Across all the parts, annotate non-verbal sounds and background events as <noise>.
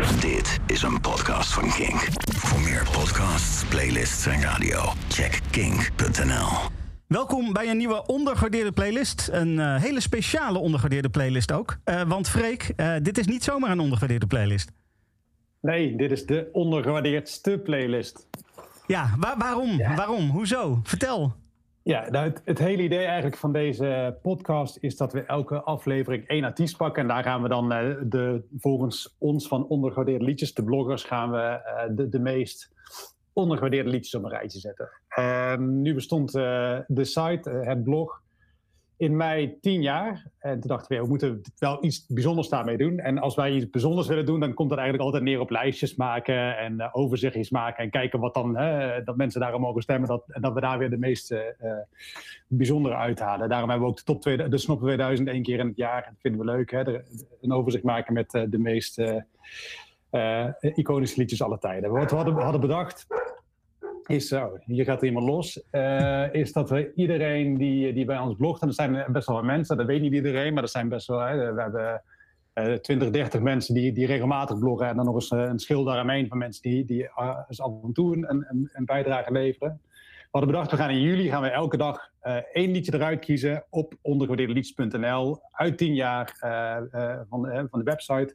Dit is een podcast van Kink. Voor meer podcasts, playlists en radio, check kink.nl. Welkom bij een nieuwe ondergewaardeerde playlist. Een uh, hele speciale ondergewaardeerde playlist ook. Uh, want Freek, uh, dit is niet zomaar een ondergewaardeerde playlist. Nee, dit is de ondergewaardeerdste playlist. Ja, waar, waarom? Ja. Waarom? Hoezo? Vertel. Ja, nou het, het, hele idee eigenlijk van deze podcast is dat we elke aflevering één artiest pakken. En daar gaan we dan uh, de, volgens ons van ondergewaardeerde liedjes, de bloggers, gaan we uh, de, de meest ondergewaardeerde liedjes op een rijtje zetten. Uh, nu bestond uh, de site, het blog, in mei tien jaar. En toen dachten we, we moeten wel iets bijzonders daarmee doen. En als wij iets bijzonders willen doen, dan komt dat eigenlijk altijd neer op lijstjes maken en uh, overzichtjes maken. En kijken wat dan, dat mensen daarom mogen stemmen. Dat, en dat we daar weer de meest uh, bijzondere uithalen. Daarom hebben we ook de top 2000, de Snop 2000 één keer in het jaar. Dat vinden we leuk, hè? Een overzicht maken met de meest iconische liedjes aller tijden. Wat we hadden, hadden bedacht, is zo, hier gaat er iemand los, uh, is dat we iedereen die, die bij ons blogt, en er zijn best wel wat mensen, dat weet niet iedereen, maar er zijn best wel, we hebben uh, 20, 30 mensen die, die regelmatig bloggen en dan nog eens uh, een schil daaromheen van mensen die, die uh, af en toe een, een, bijdrage leveren. We hadden bedacht, we gaan in juli gaan we elke dag één liedje eruit kiezen op ondergewaardeerdeliedjes.nl uit tien jaar van, van de website.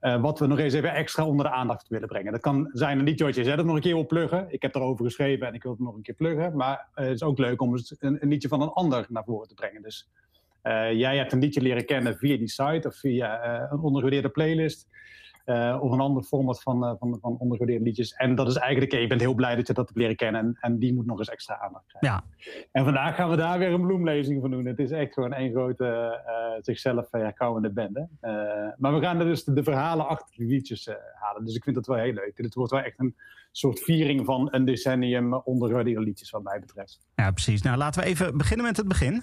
Uh, wat we nog eens even extra onder de aandacht willen brengen. Dat kan zijn een liedje wat je zelf nog een keer wil pluggen. Ik heb erover geschreven en ik wil het nog een keer pluggen. Maar uh, het is ook leuk om een, een, liedje van een ander naar voren te brengen. Dus uh, jij hebt een liedje leren kennen via die site of via een ondergewaardeerde playlist. Uh, of een ander format van, uh, van, van ondergewaardeerde liedjes. En dat is eigenlijk, je bent heel blij dat je dat hebt leren kennen. En, en die moet nog eens extra aandacht krijgen. Ja. En vandaag gaan we daar weer een bloemlezing van doen. Het is echt gewoon één grote uh, zichzelf herkauwende bende. maar we gaan er dus de, de verhalen achter die liedjes halen. Dus ik vind dat wel heel leuk. Dit wordt wel echt een soort viering van een decennium ondergewaardeerde liedjes wat mij betreft. Ja, precies. Nou, laten we even beginnen met het begin.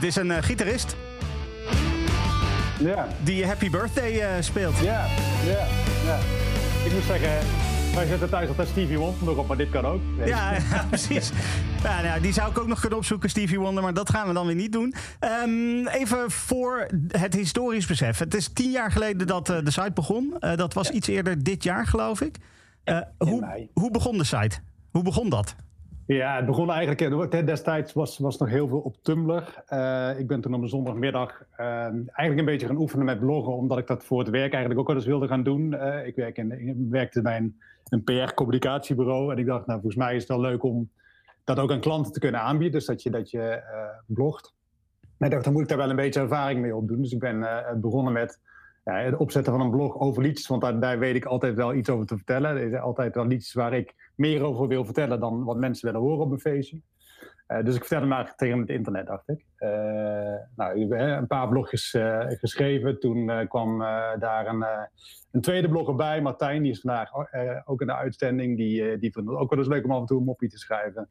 Dit is een uh, gitarist. Ja. Die Happy Birthday uh, speelt. Ja, ja, ja. Ik moet zeggen, wij zetten thuis altijd Stevie Wonder nog op, maar dit kan ook. Ja, ja, <laughs> precies. Ja, nou, die zou ik ook nog kunnen opzoeken, Stevie Wonder, maar dat gaan we dan weer niet doen. Um, even voor het historisch besef. Het is tien jaar geleden dat uh, de site begon. Uh, dat was ja. iets eerder dit jaar, geloof ik. Uh, hoe, hoe begon de site? Hoe begon dat? Ja, het begon eigenlijk. Destijds was, was nog heel veel op Tumblr. Uh, ik ben toen op een zondagmiddag uh, eigenlijk een beetje gaan oefenen met bloggen, omdat ik dat voor het werk eigenlijk ook wel eens wilde gaan doen. Uh, ik, werk in, ik werkte bij een, een PR-communicatiebureau en ik dacht, nou, volgens mij is het wel leuk om dat ook aan klanten te kunnen aanbieden, dus dat je, dat je blogt. En ik dacht, dan moet ik daar wel een beetje ervaring mee opdoen. Dus ik ben begonnen met het opzetten van een blog over liedjes, want daar, weet ik altijd wel iets over te vertellen. Er zijn altijd wel liedjes waar ik meer over wil vertellen dan wat mensen willen horen op een feestje. Uh, dus ik vertelde maar tegen het internet, dacht ik. Uh, nou, een paar blogjes uh, geschreven. Toen kwam daar een, een, tweede blogger bij, Martijn. Die is vandaag ook in de uitzending. Die, die vond het ook wel eens leuk om af en toe een moppie te schrijven.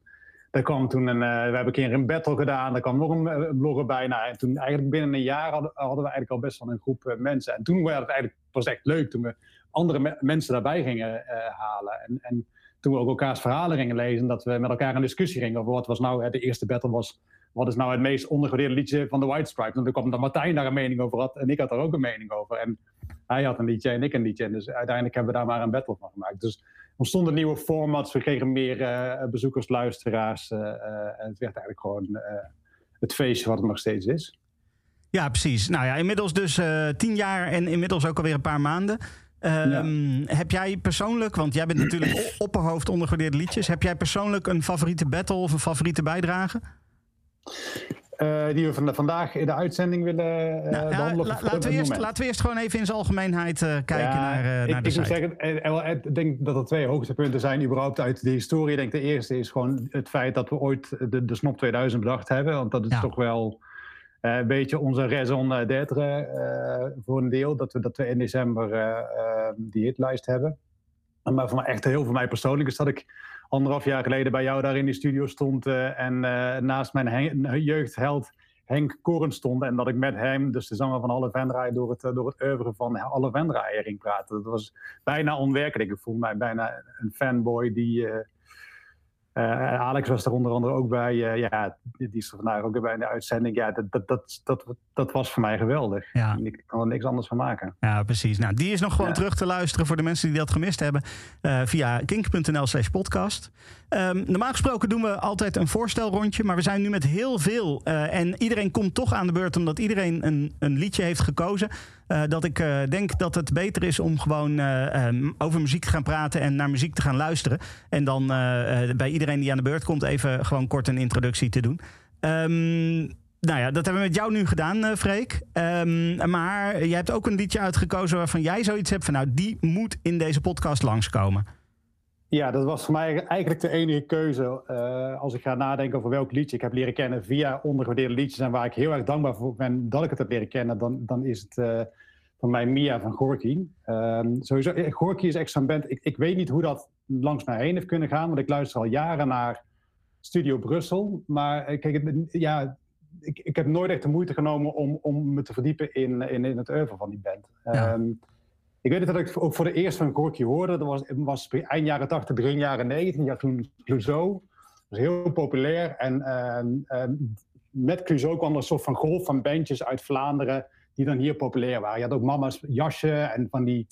Daar kwam toen een, we hebben een keer een battle gedaan. Daar kwam nog een blogger bij. Nou, en toen eigenlijk binnen een jaar hadden, hadden we eigenlijk al best wel een groep mensen. En toen werd het eigenlijk pas echt leuk toen we andere me mensen daarbij gingen halen. En, en toen we ook elkaars verhalen gingen lezen, dat we met elkaar in discussie gingen over wat was nou, de eerste battle was, wat is nou het meest ondergewaardeerde liedje van de White Stripes. En toen kwam dat Martijn daar een mening over had en ik had daar ook een mening over. En hij had een liedje en ik een liedje. En dus uiteindelijk hebben we daar maar een battle van gemaakt. Dus er ontstonden nieuwe formats, we kregen meer uh, bezoekers, luisteraars. Uh, uh, en het werd eigenlijk gewoon het feestje wat het nog steeds is. Ja, precies. Nou ja, inmiddels dus tien jaar en inmiddels ook alweer een paar maanden. Um, ja. Heb jij persoonlijk, want jij bent natuurlijk <clears throat> opperhoofd ondergewaardeerde liedjes, heb jij persoonlijk een favoriete battle of een favoriete bijdrage? Uh, die we van, vandaag in de uitzending willen uh, nou? La, laten, we eerst, laten we eerst gewoon even in zijn algemeenheid uh, kijken ja, naar, naar ik, de ik moet zeggen, ik denk dat er twee hoogtepunten zijn überhaupt uit de historie. Ik denk de eerste is gewoon het feit dat we ooit de, de Snop 2000 bedacht hebben. Want dat is ja. toch wel een beetje onze raison d'être voor een deel. Dat we, dat we in december die hitlijst hebben. Maar voor mij echt heel voor mij persoonlijk is dat ik anderhalf jaar geleden bij jou daar in die studio stond. en naast mijn jeugdheld Henk Koren stond en dat ik met hem, dus de zanger van Alle Vendraai, door het, door het oeuvre van Alle Vendraai ging praten. Dat was bijna onwerkelijk. Ik voelde mij bijna een fanboy die, uh, Alex was er onder andere ook bij. Uh, ja, die is er vandaag ook bij in de uitzending. Ja, dat, dat, dat, dat, dat was voor mij geweldig. Ja. Ik kan er niks anders van maken. Ja, precies. Nou, die is nog gewoon terug te luisteren voor de mensen die dat gemist hebben. Uh, via kink.nl slash podcast. Um, normaal gesproken doen we altijd een voorstelrondje. Maar we zijn nu met heel veel. en iedereen komt toch aan de beurt omdat iedereen een, een liedje heeft gekozen. Uh, dat ik uh, denk dat het beter is om gewoon uh, um, over muziek te gaan praten en naar muziek te gaan luisteren. En dan bij iedereen die aan de beurt komt even gewoon kort een introductie te doen. Um, nou ja, dat hebben we met jou nu gedaan, Freek. Um, maar jij hebt ook een liedje uitgekozen waarvan jij zoiets hebt van... nou, die moet in deze podcast langskomen. Ja, dat was voor mij eigenlijk de enige keuze uh, als ik ga nadenken over welk liedje ik heb leren kennen via ondergewaardeerde liedjes en waar ik heel erg dankbaar voor ben dat ik het heb leren kennen, dan, dan is het uh, van mij Mia van Gorky. Uh, sowieso, eh, Gorky is echt zo'n band, ik, ik weet niet hoe dat langs mij heen heeft kunnen gaan, want ik luister al jaren naar Studio Brussel, maar kijk, ja, ik, ik heb nooit echt de moeite genomen om, om me te verdiepen in, in, in het oeuvre van die band. Ja. Um, ik weet dat ik ook voor de eerst van Gorky hoorde. Dat was, was eind jaren 80, begin jaren 90. Ja, toen Clouseau. Was heel populair. En uh, uh, met Clouseau kwam er een soort van golf van bandjes uit Vlaanderen. die dan hier populair waren. Je had ook Mama's jasje en van die.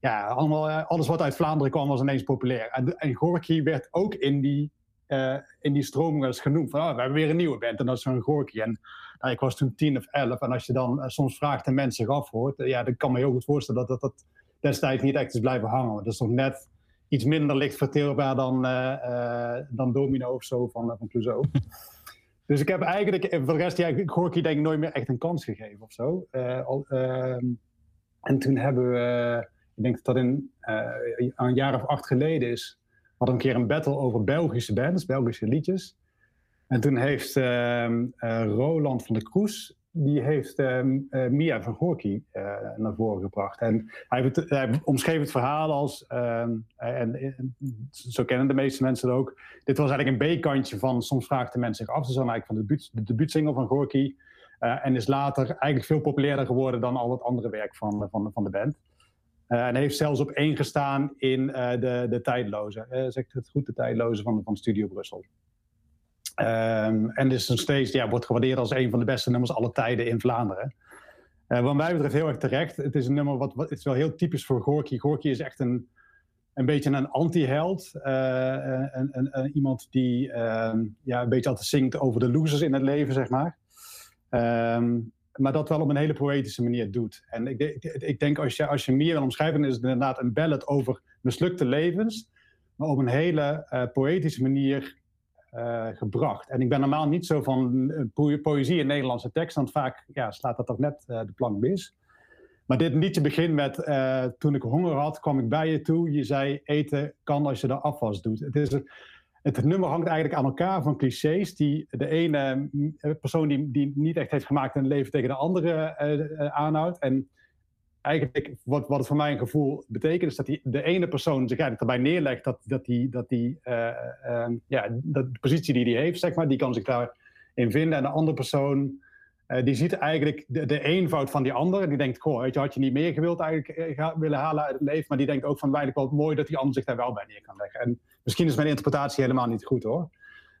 Ja, allemaal, uh, alles wat uit Vlaanderen kwam was ineens populair. En, en Gorky werd ook in die, uh, in die stromingen genoemd. Van, oh, we hebben weer een nieuwe band en dat is zo'n Gorky. En nou, ik was toen tien of elf. En als je dan uh, soms vraagt en mensen zich afhoort. ja, dan kan me heel goed voorstellen dat dat, dat destijds niet echt is blijven hangen. Dat is nog net iets minder licht verteerbaar dan, dan Domino of zo van, van Clouseau. <laughs> dus ik heb eigenlijk voor de rest, ja, Gorky denk ik nooit meer echt een kans gegeven of zo. Al, ehm, en toen hebben we, ik denk dat dat in, een jaar of acht geleden is, we een keer een battle over Belgische bands, Belgische liedjes. En toen heeft uh, Roland van der Kroes, die heeft uh, Mia van Gorky uh, naar voren gebracht. En hij, hij omschreef het verhaal als, ehm, en, en, zo kennen de meeste mensen het ook, dit was eigenlijk een B-kantje van Soms vraagt de mensen zich af. Ze zijn eigenlijk van de, debuut, de debuutsingle van Gorky. en is later eigenlijk veel populairder geworden dan al het andere werk van, van, van de band. En heeft zelfs op één gestaan in de, de Tijdloze. zegt het goed, de Tijdloze van, van Studio Brussel. Um, en is nog steeds, ja, wordt gewaardeerd als een van de beste nummers alle tijden in Vlaanderen. Uh, wat mij betreft heel erg terecht. Het is een nummer wat, wat het is wel heel typisch voor Gorky. Gorky is echt een, een beetje een anti-held. Uh, een, iemand die uh, ja, een beetje altijd zingt over de losers in het leven, zeg maar. Um, maar dat wel op een hele poëtische manier doet. En ik, ik, ik denk, als je, als je meer wil omschrijven, is het inderdaad een ballad over mislukte levens. Maar op een hele uh, poëtische manier uh, gebracht. En ik ben normaal niet zo van po poëzie in Nederlandse tekst, want vaak ja, slaat dat toch net de plank mis. Maar dit liedje begint met, toen ik honger had, kwam ik bij je toe. Je zei, eten kan als je de afwas doet. Het, is, het nummer hangt eigenlijk aan elkaar van clichés die de ene persoon die, die niet echt heeft gemaakt in leven tegen de andere aanhoudt. En eigenlijk wat, wat het voor mij een gevoel betekent, is dat die, de ene persoon zich eigenlijk erbij neerlegt dat, dat, die, dat, die, ja, dat de positie die hij heeft, zeg maar, die kan zich daarin vinden. En de andere persoon, uh, die ziet eigenlijk de, de, eenvoud van die ander. Die denkt, goh, weet je, had je niet meer gewild eigenlijk willen halen uit het leven. Maar die denkt ook van, eigenlijk wel mooi dat die ander zich daar wel bij neer kan leggen. En misschien is mijn interpretatie helemaal niet goed hoor.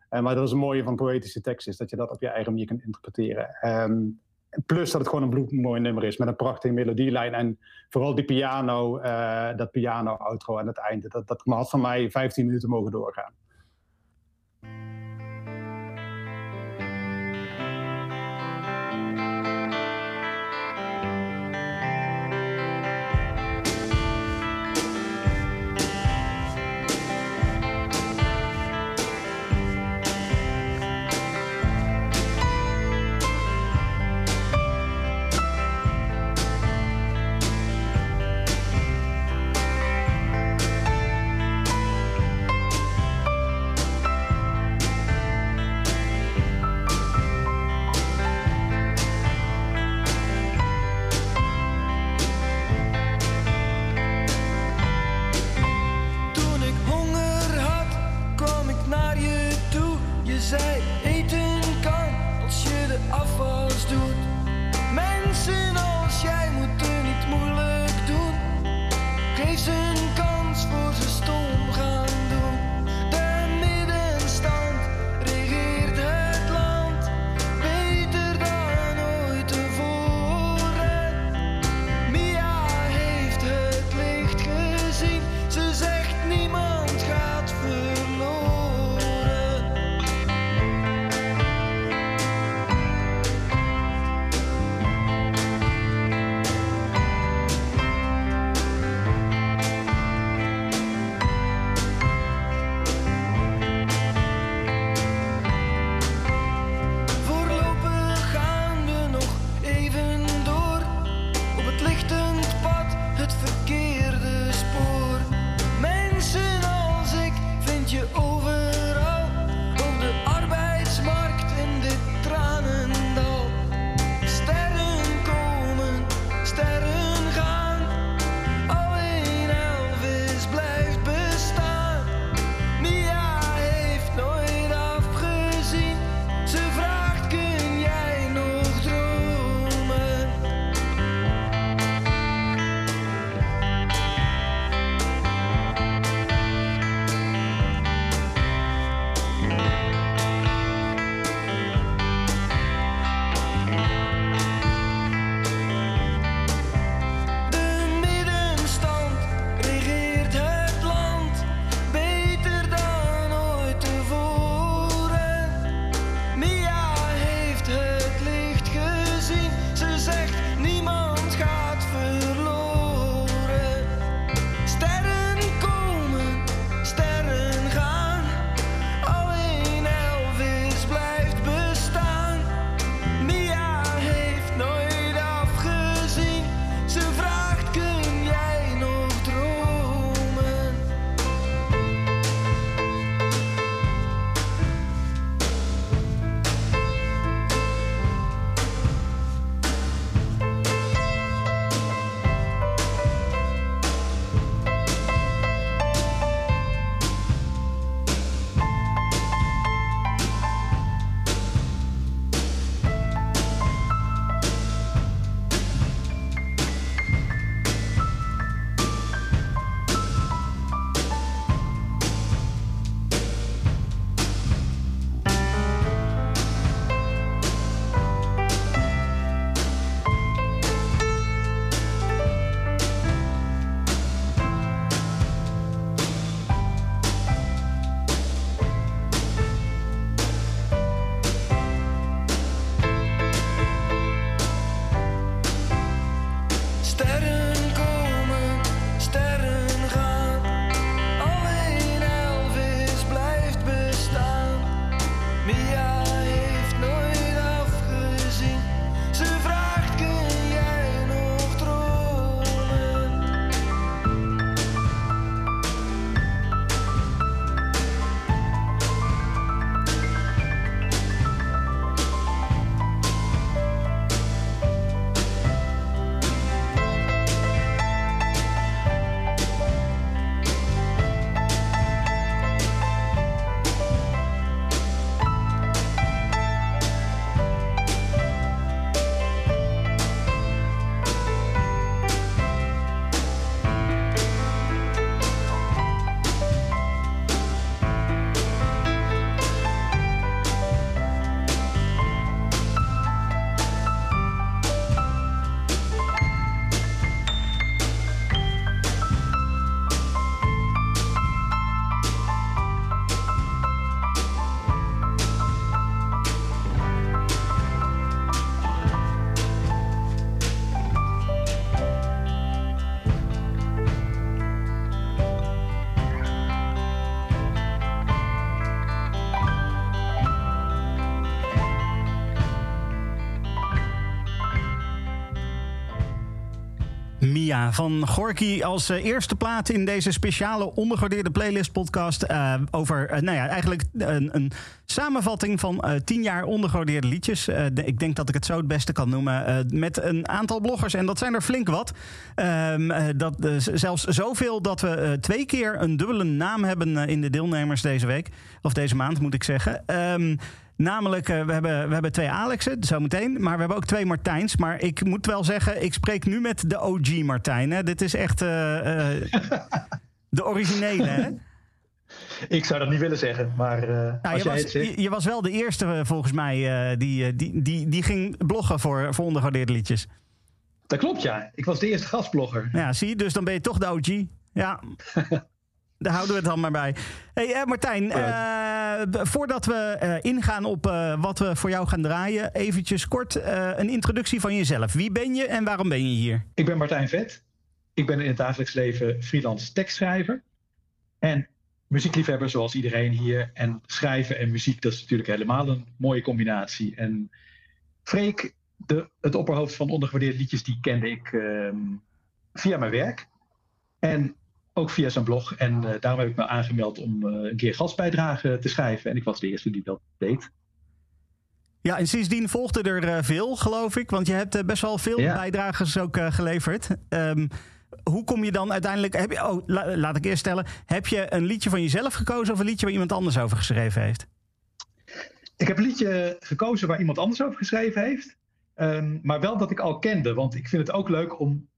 maar dat is het mooie van poëtische tekst, is dat je dat op je eigen manier kunt interpreteren. Um, Plus dat het gewoon een bloedmooi nummer is met een prachtige melodielijn. En vooral die piano, uh, dat piano-outro aan het einde. Dat, dat had van mij 15 minuten mogen doorgaan. say. Mia van Gorky als uh, eerste plaat in deze speciale ondergewaardeerde playlist podcast. Uh, over, uh, nou ja, eigenlijk een, een samenvatting van tien jaar ondergewaardeerde liedjes. Ik denk dat ik het zo het beste kan noemen. met een aantal bloggers, en dat zijn er flink wat. Ehm, dat, zelfs zoveel dat we twee keer een dubbele naam hebben in de deelnemers deze week. Of deze maand moet ik zeggen. Um, Namelijk, uh, we, hebben, we hebben twee Alexen, zometeen. Maar we hebben ook twee Martijns. Maar ik moet wel zeggen, ik spreek nu met de OG Martijn. Hè? Dit is echt uh, uh, de originele, hè? <laughs> Ik zou dat niet willen zeggen, maar nou, als je jij was, het zegt... Je, je, was wel de eerste, volgens mij, die, die, die, die ging bloggen voor, voor ondergewaardeerde liedjes. Dat klopt, ja. Ik was de eerste gastblogger. Ja, zie Dus dan ben je toch de OG. Ja. <laughs> Daar houden we het dan maar bij. Hey, uh, Martijn, uh, voordat we uh, ingaan op wat we voor jou gaan draaien, eventjes kort een introductie van jezelf. Wie ben je en waarom ben je hier? Ik ben Martijn Vet. Ik ben in het dagelijks leven freelance tekstschrijver. En muziekliefhebber zoals iedereen hier. En schrijven en muziek, dat is natuurlijk helemaal een mooie combinatie. En Freek, de, het opperhoofd van ondergewaardeerde liedjes, die kende ik ehm, via mijn werk. En ook via zijn blog. En uh, daarom heb ik me aangemeld om uh, een keer gastbijdrage te schrijven. En ik was de eerste die dat deed. Ja, en sindsdien volgde er uh, veel, geloof ik. Want je hebt best wel veel ja. bijdragers ook geleverd. Um, hoe kom je dan uiteindelijk... Heb je, oh, la, laat ik eerst stellen. Heb je een liedje van jezelf gekozen of een liedje waar iemand anders over geschreven heeft? Ik heb een liedje gekozen waar iemand anders over geschreven heeft. Um, maar wel dat ik al kende. Want ik vind het ook leuk om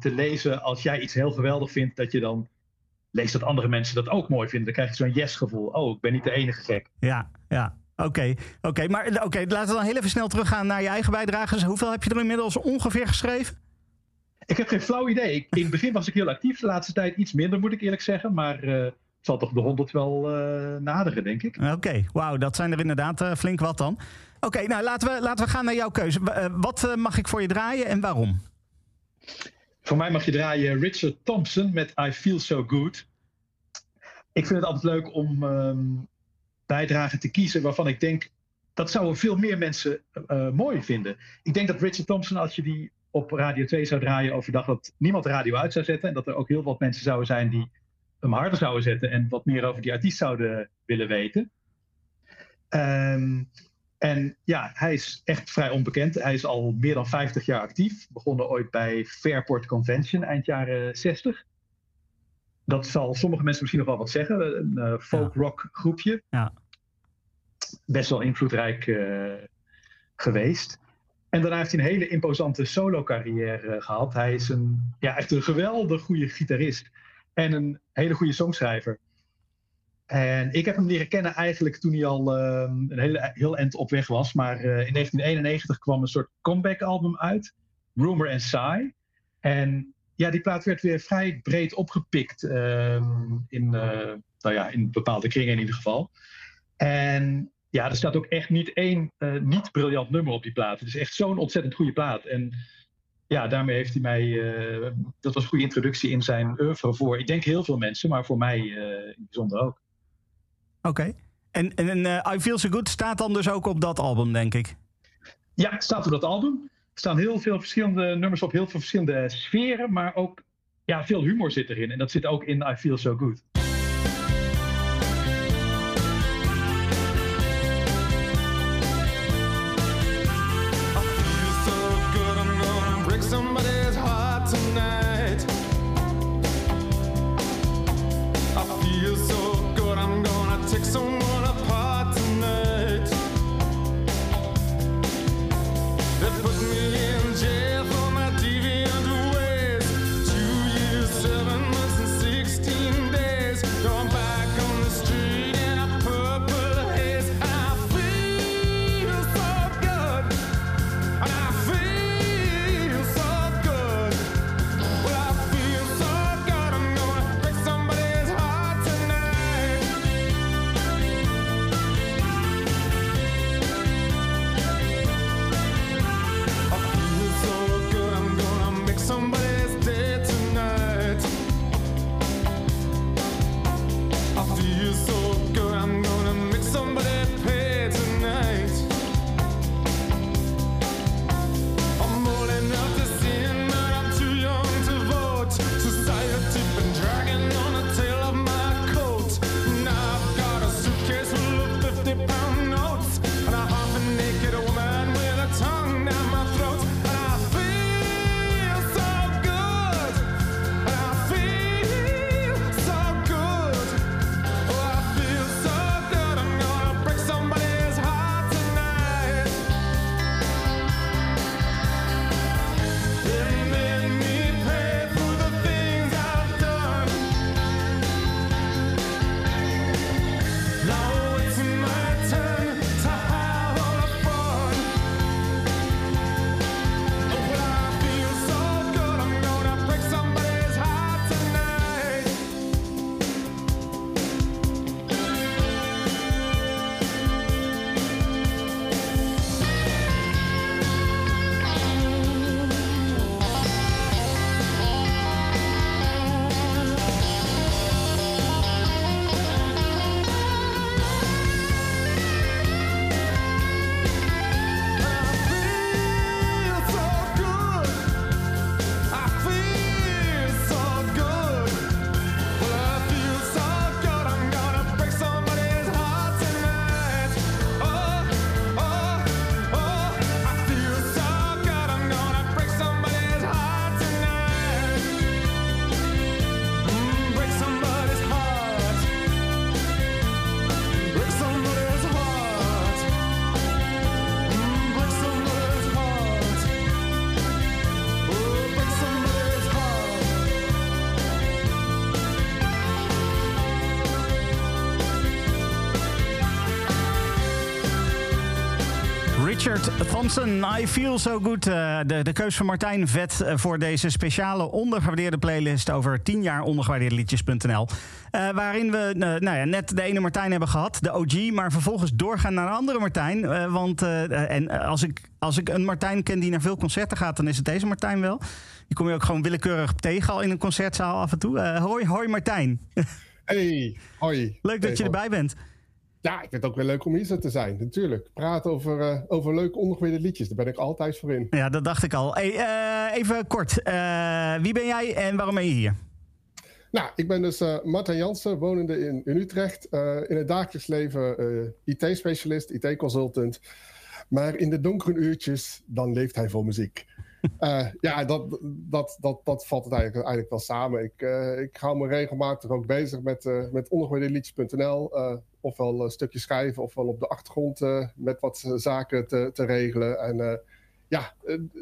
te lezen als jij iets heel geweldig vindt, dat je dan leest dat andere mensen dat ook mooi vinden. Dan krijg je zo'n yes-gevoel. Oh, ik ben niet de enige gek. Ja, ja. Oké, okay, oké. Okay. maar oké, okay, laten we dan heel even snel teruggaan naar je eigen bijdrages. Hoeveel heb je er inmiddels ongeveer geschreven? Ik heb geen flauw idee. Ik, in het begin was ik heel actief, de laatste tijd iets minder, moet ik eerlijk zeggen. Maar uh, het zal toch de honderd wel uh, naderen, denk ik. Oké, wauw, dat zijn er inderdaad uh, flink wat dan. Oké, nou laten we, laten we gaan naar jouw keuze. wat mag ik voor je draaien en waarom? Voor mij mag je draaien Richard Thompson met I Feel So Good. Ik vind het altijd leuk om um, bijdragen te kiezen waarvan ik denk dat zouden veel meer mensen uh, mooi vinden. Ik denk dat Richard Thompson, als je die op Radio 2 zou draaien overdag, dat niemand de radio uit zou zetten. En dat er ook heel wat mensen zouden zijn die hem harder zouden zetten en wat meer over die artiest zouden willen weten. Um, en ja, hij is echt vrij onbekend. Hij is al meer dan 50 jaar actief. Begonnen ooit bij Fairport Convention eind jaren 60. Dat zal sommige mensen misschien nog wel wat zeggen. Een uh, folk-rock groepje. Ja. Best wel invloedrijk uh, geweest. En daarna heeft hij een hele imposante solo-carrière gehad. Hij is een, ja, echt een geweldig goede gitarist. En een hele goede songschrijver. En ik heb hem leren kennen eigenlijk toen hij al uh, een hele, heel eind op weg was. Maar uh, in 1991 kwam een soort comeback album uit. Rumor and Sigh. En ja, die plaat werd weer vrij breed opgepikt. Uh, in, uh, nou ja, in bepaalde kringen in ieder geval. En ja, er staat ook echt niet één niet briljant nummer op die plaat. Het is echt zo'n ontzettend goede plaat. En ja, daarmee heeft hij mij. dat was een goede introductie in zijn oeuvre voor. Ik denk heel veel mensen, maar voor mij in bijzonder ook. Oké. En, en uh, I Feel So Good staat dan dus ook op dat album, denk ik? Ja, staat op dat album. Er staan heel veel verschillende nummers op, heel veel verschillende sferen, maar ook ja, veel humor zit erin. En dat zit ook in I Feel So Good. Thompson, I Feel So Good. Uh, de, de keus van Martijn Vet uh, voor deze speciale ondergewaardeerde playlist over 10 jaar ondergewaardeerde liedjes.nl. Uh, waarin we nou ja, net de ene Martijn hebben gehad, de OG, maar vervolgens doorgaan naar een andere Martijn. want en als ik, als ik een Martijn ken die naar veel concerten gaat, dan is het deze Martijn wel. Die kom je ook gewoon willekeurig tegen al in een concertzaal af en toe. hoi, hoi Martijn. <laughs> Hey, hoi. Leuk dat je erbij bent. Ja, ik vind het ook weer leuk om hier zo te zijn, natuurlijk. Praten over, uh, over leuke ondergewaardeerde liedjes, daar ben ik altijd voor in. Ja, dat dacht ik al. Hey, uh, even kort, uh, wie ben jij en waarom ben je hier? Nou, ik ben dus Martijn Jansen, wonende in, in Utrecht. in het dagelijks leven IT-specialist, IT-consultant. Maar in de donkere uurtjes, dan leeft hij voor muziek. <laughs> ja, dat, dat, dat, dat valt het eigenlijk, eigenlijk wel samen. Ik, ik hou me regelmatig ook bezig met, uh, met ofwel een stukje schrijven, ofwel op de achtergrond uh, met wat eh, zaken te, te regelen. En uh, ja,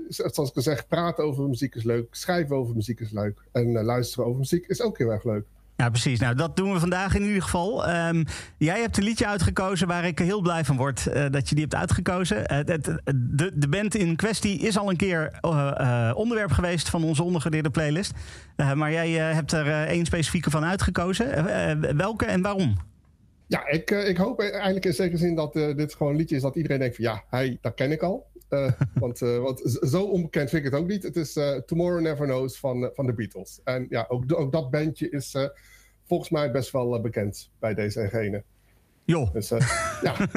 zoals ik al zeg, praten over muziek is leuk, schrijven over muziek is leuk. En luisteren over muziek is ook heel erg leuk. Ja, precies. Nou, dat doen we vandaag in ieder geval. Um, jij hebt een liedje uitgekozen waar ik heel blij van word dat je die hebt uitgekozen. De, de, band in kwestie is al een keer onderwerp geweest van onze ondergedeerde playlist. maar jij hebt er één specifieke van uitgekozen. welke en waarom? Ja, ik, uh, ik hoop eigenlijk in zekere zin dat uh, dit gewoon een liedje is dat iedereen denkt van ja, hij, dat ken ik al. Uh, <laughs> want, want zo onbekend vind ik het ook niet. Het is Tomorrow Never Knows van, van de Beatles. En ja, ook, ook dat bandje is volgens mij best wel bekend bij deze en gene. Jo. Dus ja, <laughs>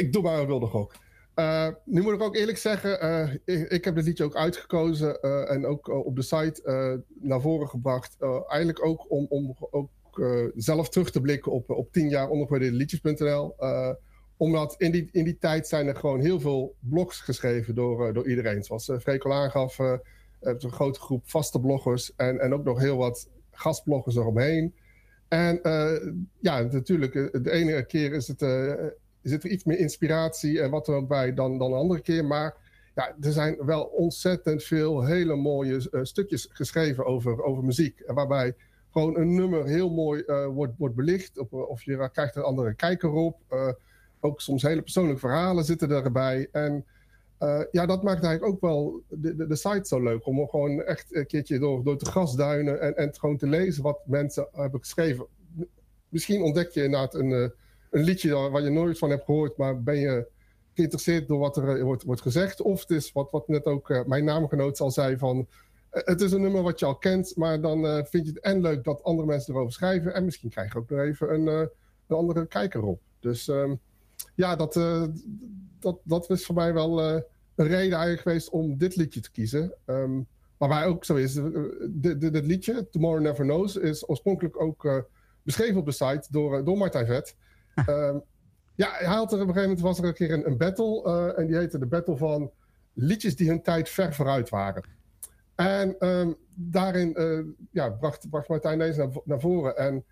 ik doe maar een wilde gok. nu moet ik ook eerlijk zeggen, ik, ik, heb dit liedje ook uitgekozen en ook op de site naar voren gebracht. eigenlijk ook om, om ook uh, zelf terug te blikken op, op 10 jaar ondergewaardeerde liedjes.nl. Uh, omdat in die, in die tijd zijn er gewoon heel veel blogs geschreven door, uh, door iedereen. Zoals uh, Freek al aangaf, een grote groep vaste bloggers en, en ook nog heel wat gastbloggers eromheen. En ja, natuurlijk, de ene keer is het, zit er iets meer inspiratie en wat er ook bij dan, dan de andere keer. Maar ja, er zijn wel ontzettend veel hele mooie stukjes geschreven over, over muziek. Waarbij gewoon een nummer heel mooi uh, wordt, wordt belicht. Of, of je krijgt een andere kijker op. Uh, ook soms hele persoonlijke verhalen zitten erbij. En ja, dat maakt eigenlijk ook wel de, de, de, site zo leuk. Om gewoon echt een keertje door, door te grasduinen en, en gewoon te lezen wat mensen hebben geschreven. Misschien ontdek je inderdaad een, een liedje waar je nooit van hebt gehoord, maar ben je geïnteresseerd door wat er wordt, wordt gezegd. Of het is wat, wat net ook mijn naamgenoot al zei van het is een nummer wat je al kent, maar dan uh, vind je het en leuk dat andere mensen erover schrijven. En misschien krijg je ook nog even een, uh, een andere kijker op. Dus um, ja, dat, dat, dat is voor mij wel een reden eigenlijk geweest om dit liedje te kiezen. Um, maar waar ook zo is, dit, liedje, Tomorrow Never Knows, is oorspronkelijk ook beschreven op de site door, door Martijn Vet. um, ja, hij had er op een gegeven moment was er een keer een, een battle en die heette de battle van liedjes die hun tijd ver vooruit waren. En um, daarin uh, ja, bracht, Martijn deze naar, voren. En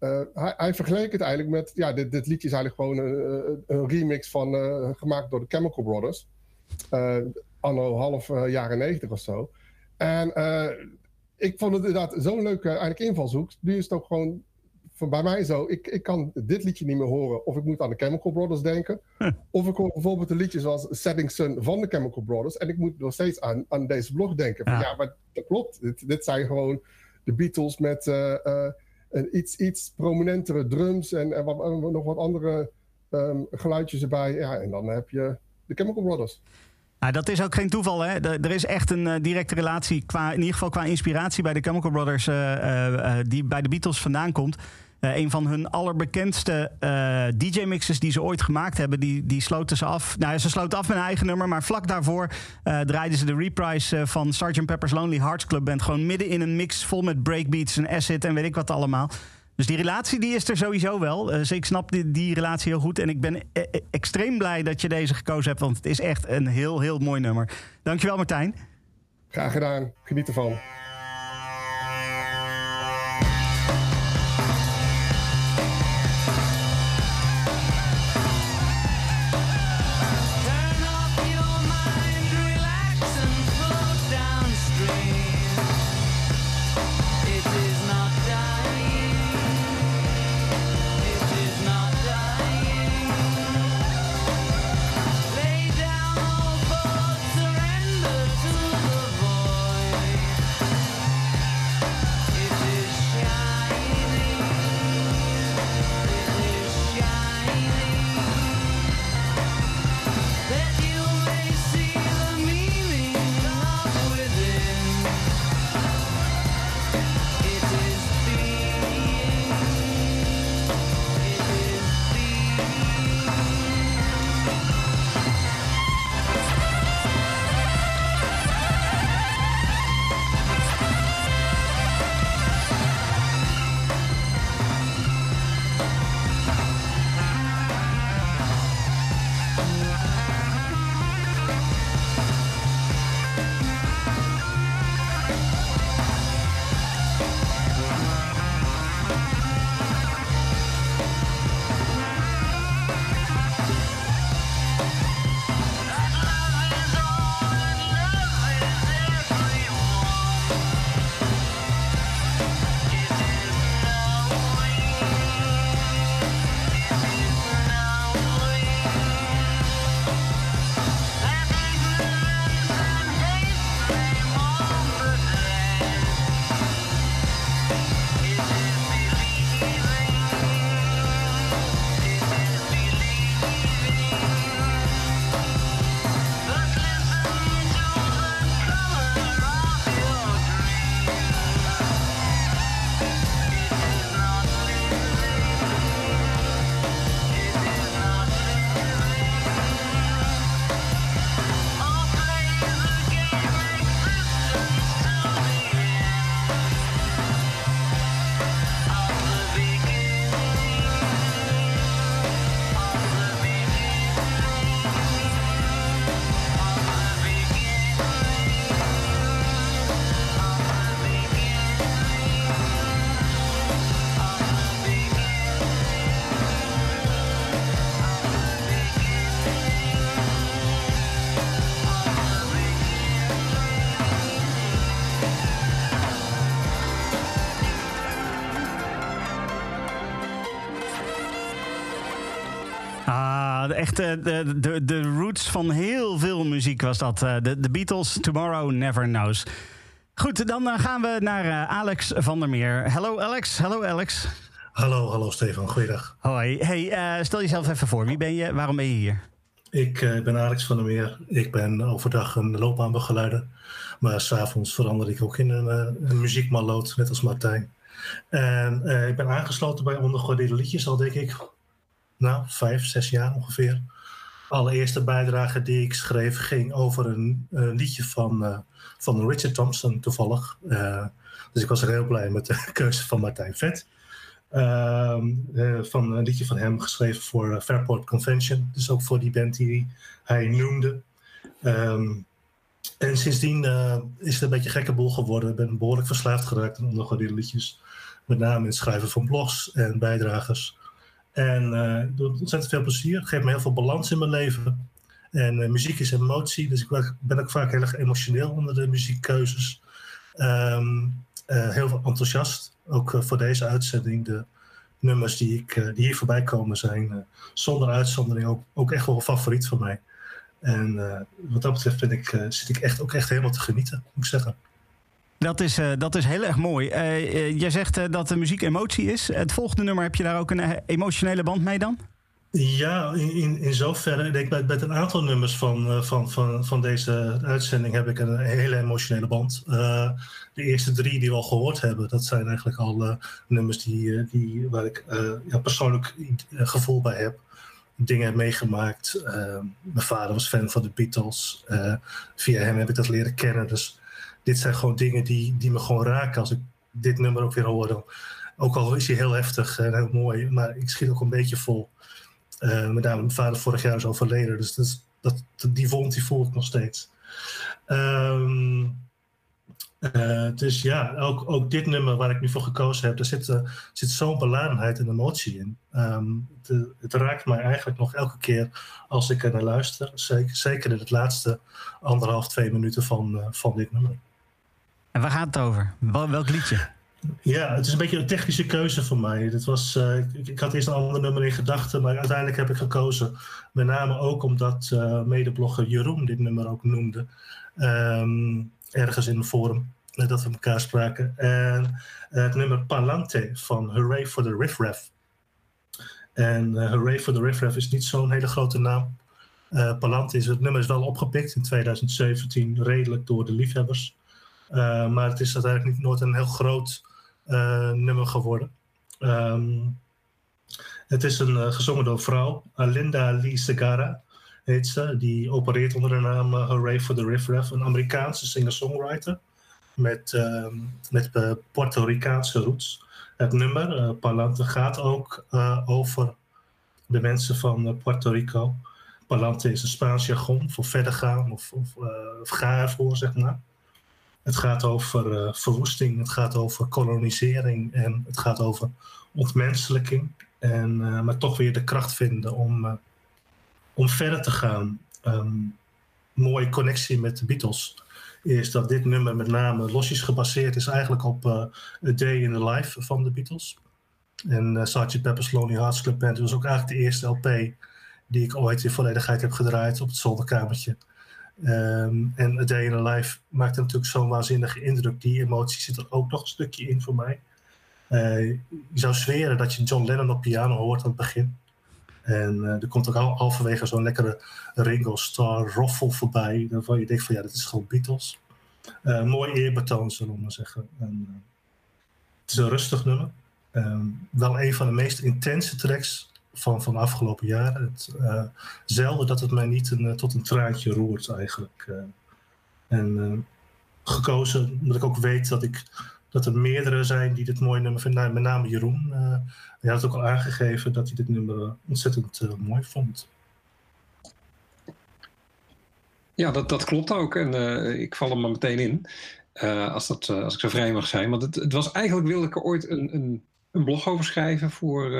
uh, hij, hij, vergeleek het eigenlijk met... Ja, dit, liedje is eigenlijk gewoon een, een remix van... Uh, gemaakt door de Chemical Brothers. anno half jaren negentig of zo. En ik vond het inderdaad zo'n leuke eigenlijk invalshoek. Nu is het ook gewoon bij mij zo, ik, ik kan dit liedje niet meer horen. Of ik moet aan de Chemical Brothers denken. Of ik hoor bijvoorbeeld een liedje zoals Setting Sun van de Chemical Brothers. En ik moet nog steeds aan, aan deze blog denken. Ja, ja maar dat klopt. Dit, dit zijn gewoon de Beatles met uh, uh, een iets, iets prominentere drums. En, en, wat, en nog wat andere um, geluidjes erbij. Ja, en dan heb je de Chemical Brothers. Nou, dat is ook geen toeval. Hè? Er is echt een uh, directe relatie, qua, in ieder geval qua inspiratie bij de Chemical Brothers, uh, uh, die bij de Beatles vandaan komt. Uh, een van hun allerbekendste uh, DJ-mixes die ze ooit gemaakt hebben, die, die sloten ze af. Nou, ze sloten af met een eigen nummer, maar vlak daarvoor uh, draaiden ze de reprise van Sgt. Pepper's Lonely Hearts Club Band. Gewoon midden in een mix vol met breakbeats en acid en weet ik wat allemaal. Dus die relatie die is er sowieso wel. dus ik snap die, die relatie heel goed. En ik ben extreem blij dat je deze gekozen hebt, want het is echt een heel, heel mooi nummer. Dankjewel, Martijn. Graag gedaan. Geniet ervan. Echt de, de, de roots van heel veel muziek was dat. De, de Beatles, Tomorrow Never Knows. Goed, dan gaan we naar Alex van der Meer. Hallo Alex, hallo Alex. Hallo, hallo Stefan, goeiedag. Hoi, hey, stel jezelf even voor. Wie ben je, waarom ben je hier? Ik ben Alex van der Meer. Ik ben overdag een loopbaanbegeleider. Maar s'avonds verander ik ook in een, een muziekmalloot, net als Martijn. En ik ben aangesloten bij Ondergooide Liedjes al denk ik, nou, vijf, zes jaar ongeveer. Allereerste bijdrage die ik schreef ging over een, liedje van, uh, van Richard Thompson toevallig. Uh, dus ik was er heel blij met de <laughs> keuze van Martijn Vet. Ehm, van een liedje van hem geschreven voor Fairport Convention. Dus ook voor die band die hij noemde. Um, en sindsdien is het een beetje gekke boel geworden. Ik ben behoorlijk verslaafd geraakt aan Ondergooide Liedjes. Met name in het schrijven van blogs en bijdragers. En uh, doe ontzettend veel plezier. Het geeft me heel veel balans in mijn leven. En uh, muziek is emotie, dus ik ben ook vaak heel erg emotioneel onder de muziekkeuzes. Um, uh, heel enthousiast, ook voor deze uitzending. De nummers die, ik, die hier voorbij komen zijn zonder uitzondering ook, ook echt wel een favoriet van mij. En wat dat betreft ik, zit ik echt, ook echt helemaal te genieten, moet ik zeggen. Dat is, uh, dat is heel erg mooi. Uh, uh, jij zegt dat de muziek emotie is. Het volgende nummer, heb je daar ook een emotionele band mee dan? Ja, in, in zoverre. Ik denk bij, bij een aantal nummers van, van, van, van deze uitzending heb ik een hele emotionele band. de eerste drie die we al gehoord hebben, dat zijn eigenlijk al nummers die, die, waar ik ja, persoonlijk gevoel bij heb. Dingen heb meegemaakt. mijn vader was fan van de Beatles. via hem heb ik dat leren kennen. Dus dit zijn gewoon dingen die, die me gewoon raken als ik dit nummer ook weer hoor. Ook al is hij heel heftig en heel mooi, maar ik schiet ook een beetje vol. Uh, met name mijn vader vorig jaar is overleden, dus dat, dat, die wond die voel ik nog steeds. Um, uh, dus ja, ook, ook dit nummer waar ik nu voor gekozen heb, daar zit, uh, zit zo'n beladenheid en emotie in. De, het raakt mij eigenlijk nog elke keer als ik er naar luister. Zeker, zeker in het laatste anderhalf, twee minuten van, van dit nummer. En waar gaat het over? Welk liedje? Ja, het is een beetje een technische keuze voor mij. Dit was, uh, ik, had eerst een ander nummer in gedachten, maar uiteindelijk heb ik gekozen. Met name ook omdat uh, medeblogger Jeroen dit nummer ook noemde. Um, ergens in een forum, uh, dat we elkaar spraken. En het nummer Palante van Hooray for the Riff Raff. En Hooray for the Riff Raff is niet zo'n hele grote naam. Palante is, het nummer is wel opgepikt in 2017, redelijk door de liefhebbers. Uh, maar het is uiteindelijk niet, nooit een heel groot uh, nummer geworden. Um, het is een uh, gezongen door vrouw, Alinda Lee Segarra heet ze. Die opereert onder de naam Hooray for the Riff Raff, een Amerikaanse singer-songwriter met, ehm, met Puerto Ricaanse roots. Het nummer, Palante, gaat ook over de mensen van Puerto Rico. Palante is een Spaans jargon voor verder gaan of, of, ga zeg maar. Het gaat over uh, verwoesting, het gaat over kolonisering en het gaat over ontmenselijking. En, uh, maar toch weer de kracht vinden om, uh, om verder te gaan. Um, mooie connectie met de Beatles is dat dit nummer met name losjes gebaseerd is eigenlijk op A Day in the Life van de Beatles. En uh, Sgt. Pepper's Lonely Hearts Club Band was ook eigenlijk de eerste LP die ik ooit in volledigheid heb gedraaid op het zolderkamertje. Um, en A Day in a Life maakte natuurlijk zo'n waanzinnige indruk. Die emotie zit er ook nog een stukje in voor mij. Uh, je zou zweren dat je John Lennon op piano hoort aan het begin. En uh, er komt ook al, halverwege zo'n lekkere Ringo Starr roffel voorbij. Waarvan je denkt van ja, dat is gewoon Beatles. Uh, mooi eerbetoon, zullen we maar zeggen. En, het is een rustig nummer. Um, wel een van de meest intense tracks van, van afgelopen jaren. Het, uh, zelden dat het mij niet een, tot een traantje roert eigenlijk. Uh, en gekozen omdat ik ook weet dat, ik, dat er meerdere zijn die dit mooi nummer vinden. Met name Jeroen. hij had ook al aangegeven dat hij dit nummer ontzettend mooi vond. Ja, dat, dat klopt ook. En ik val er maar meteen in. als, dat, als ik zo vrij mag zijn. Want het, het was eigenlijk wilde ik er ooit een, een, een blog over schrijven voor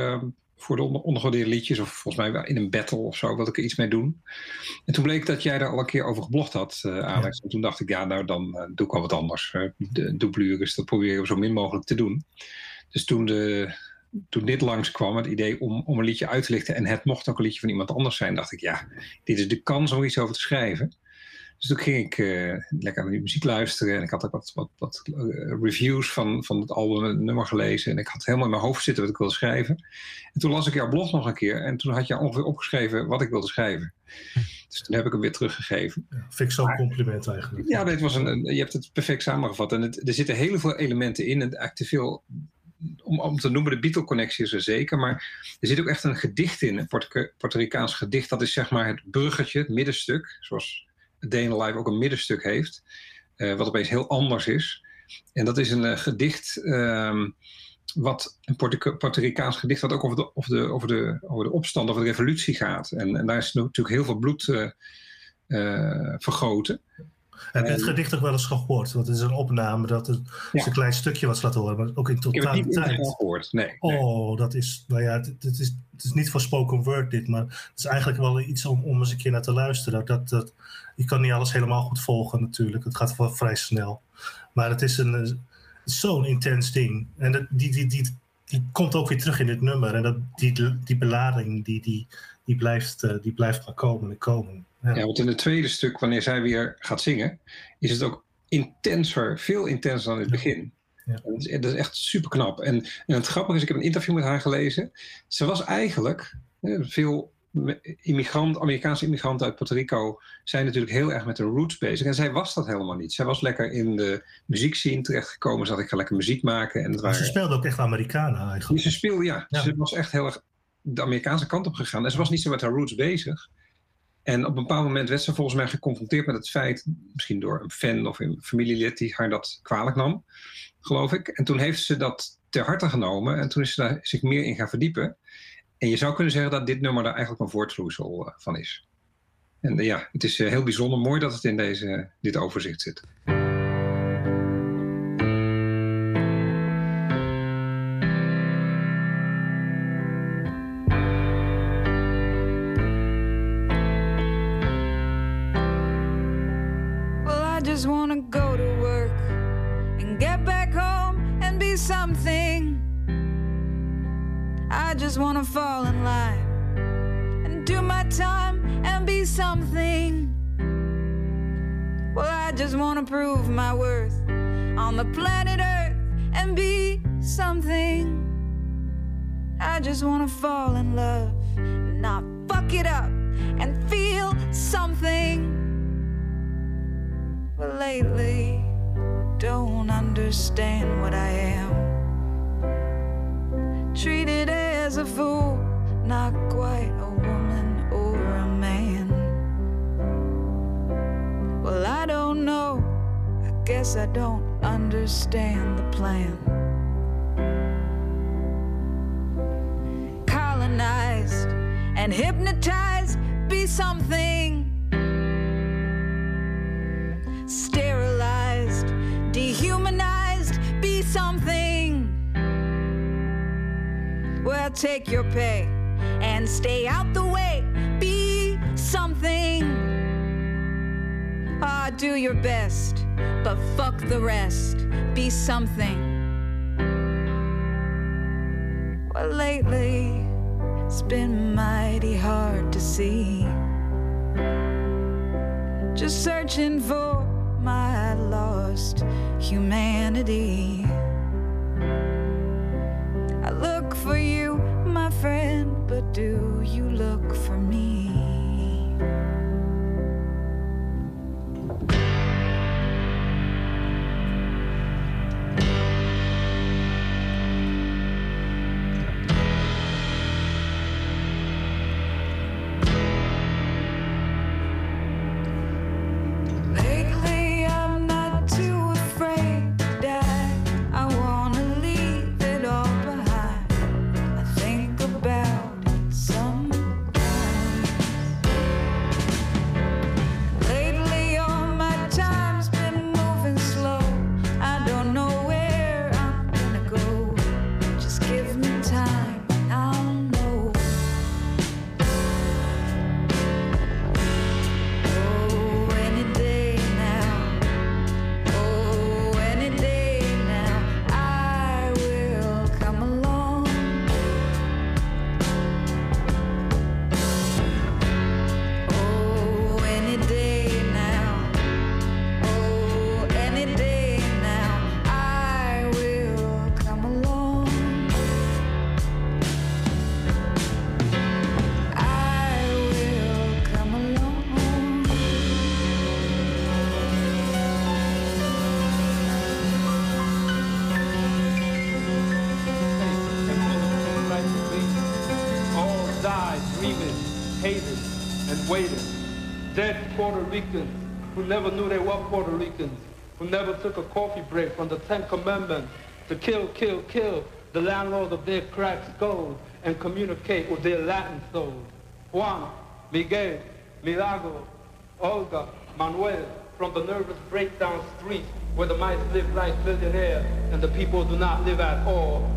voor de onder liedjes. Of volgens mij in een battle of zo wilde ik er iets mee doen. En toen bleek dat jij daar al een keer over geblogd had, uh, Alex. Ja. En toen dacht ik, ja, nou dan uh, doe ik wel wat anders. Uh, de dublures, dat probeer ik zo min mogelijk te doen. Dus toen de, toen dit langskwam, het idee om, om een liedje uit te lichten en het mocht ook een liedje van iemand anders zijn, dacht ik, ja, dit is de kans om iets over te schrijven. Dus toen ging ik uh, lekker naar die muziek luisteren. En ik had ook wat, wat, wat uh, reviews van, van het album en het nummer gelezen. En ik had helemaal in mijn hoofd zitten wat ik wilde schrijven. En toen las ik jouw blog nog een keer. En toen had je ongeveer opgeschreven wat ik wilde schrijven. Dus toen heb ik hem weer teruggegeven. Ja, vind ik zo'n compliment eigenlijk. Ja, dit was een, je hebt het perfect samengevat. En het, er zitten heel veel elementen in. En eigenlijk te veel om, om te noemen, de Beatle-connectie is er zeker. Maar er zit ook echt een gedicht in, een Puerto Ricaans gedicht. Dat is zeg maar het bruggetje, het middenstuk. Zoals Day in Life ook een middenstuk heeft. Uh, wat opeens heel anders is. En dat is een uh, gedicht, um, wat, een Puerto Ricaans gedicht, wat ook over de, over, de, over, de, over de opstand, over de revolutie gaat. En, en daar is natuurlijk heel veel bloed uh, vergoten. Heb je het gedicht ook wel eens gehoord? Want het is een opname dat het ja. een klein stukje was laten horen, maar ook in totaliteit. Niet gehoord, nee, nee. Oh, dat is, nou ja, het, het, is, het is niet voor spoken word dit, maar het is eigenlijk wel iets om, om eens een keer naar te luisteren. Dat, dat, je kan niet alles helemaal goed volgen natuurlijk, het gaat wel vrij snel. Maar het is een, zo'n intens ding. En dat, die, die, die, die komt ook weer terug in dit nummer. En dat, die, die belading, die, die, die, blijft, die blijft maar komen en komen. Ja. want in het tweede stuk, wanneer zij weer gaat zingen, is het ook intenser, veel intenser dan in het begin. Ja. Dat, is, dat, is, echt super knap. En, en het grappige is, ik heb een interview met haar gelezen. Ze was eigenlijk, veel immigrant, Amerikaanse immigranten uit Puerto Rico zijn natuurlijk heel erg met de roots bezig. En zij was dat helemaal niet. Zij was lekker in de muziekscene terechtgekomen. Ze had ik ga lekker muziek maken. En het waren... Ze speelde ook echt Amerikanen eigenlijk. Ze speelde, ja. ja. Ze was echt heel erg de Amerikaanse kant op gegaan. En ze was niet zo met haar roots bezig. En op een bepaald moment werd ze volgens mij geconfronteerd met het feit, misschien door een fan of een familielid die haar dat kwalijk nam, geloof ik. En toen heeft ze dat ter harte genomen en toen is ze daar zich meer in gaan verdiepen. En je zou kunnen zeggen dat dit nummer daar eigenlijk een voortvloeisel uh, van is. En uh, ja, het is uh, heel bijzonder mooi dat het in deze, dit overzicht zit. Just wanna go to work and get back home and be something. I just wanna fall in line and do my time and be something. Well, I just wanna prove my worth on the planet Earth and be something. I just wanna fall in love, and not fuck it up, and feel something. But lately, don't understand what I am. Treated as a fool, not quite a woman or a man. Well, I don't know, I guess I don't understand the plan. Colonized and hypnotized, be something Take your pay and stay out the way, be something. Ah, do your best, but fuck the rest, be something. Well, lately, it's been mighty hard to see. Just searching for my lost humanity. I look for you, my friend, but do you look for me? Hated and waited. Dead Puerto Ricans who never knew they were Puerto Ricans, who never took a coffee break from the Ten Commandments to kill, kill, kill the landlords of their cracked skulls and communicate with their Latin souls. Juan, Miguel, Milagro, Olga, Manuel, from the nervous breakdown streets where the mice live like billionaires and the people do not live at all.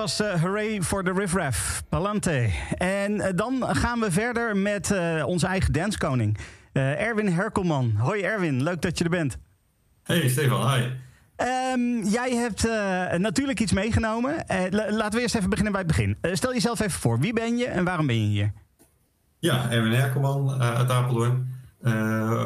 Was eh, Hooray for the Riff Raff, Palante. En eh, dan gaan we verder met eh, onze eigen danskoning, Erwin Herkelman. Hoi Erwin, leuk dat je er bent. Hey Stefan, hi. Ehm, jij hebt natuurlijk iets meegenomen. La- laten we eerst even beginnen bij het begin. Stel jezelf even voor. Wie ben je en waarom ben je hier? Ja, Erwin Herkelman uit Apeldoorn.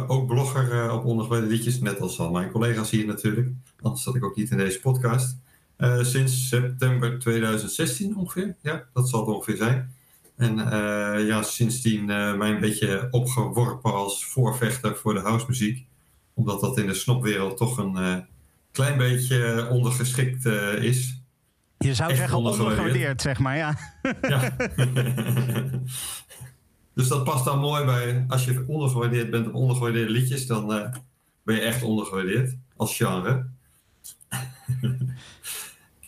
Ook blogger eh, op ondergewijde liedjes, net als al mijn collega's hier natuurlijk. Anders zat ik ook niet in deze podcast. Eh, sinds september 2016 ongeveer. Ja, dat zal het ongeveer zijn. En eh, ja, sindsdien eh mij een beetje opgeworpen als voorvechter voor de housemuziek. Omdat dat in de snopwereld toch een klein beetje ondergeschikt is. Je zou Echt zeggen ondergewaardeerd. zeg maar. Ja. Ja. <laughs> dus dat past dan mooi bij, als je ondergewaardeerd bent op ondergewaardeerde liedjes, dan ben je echt ondergewaardeerd als genre.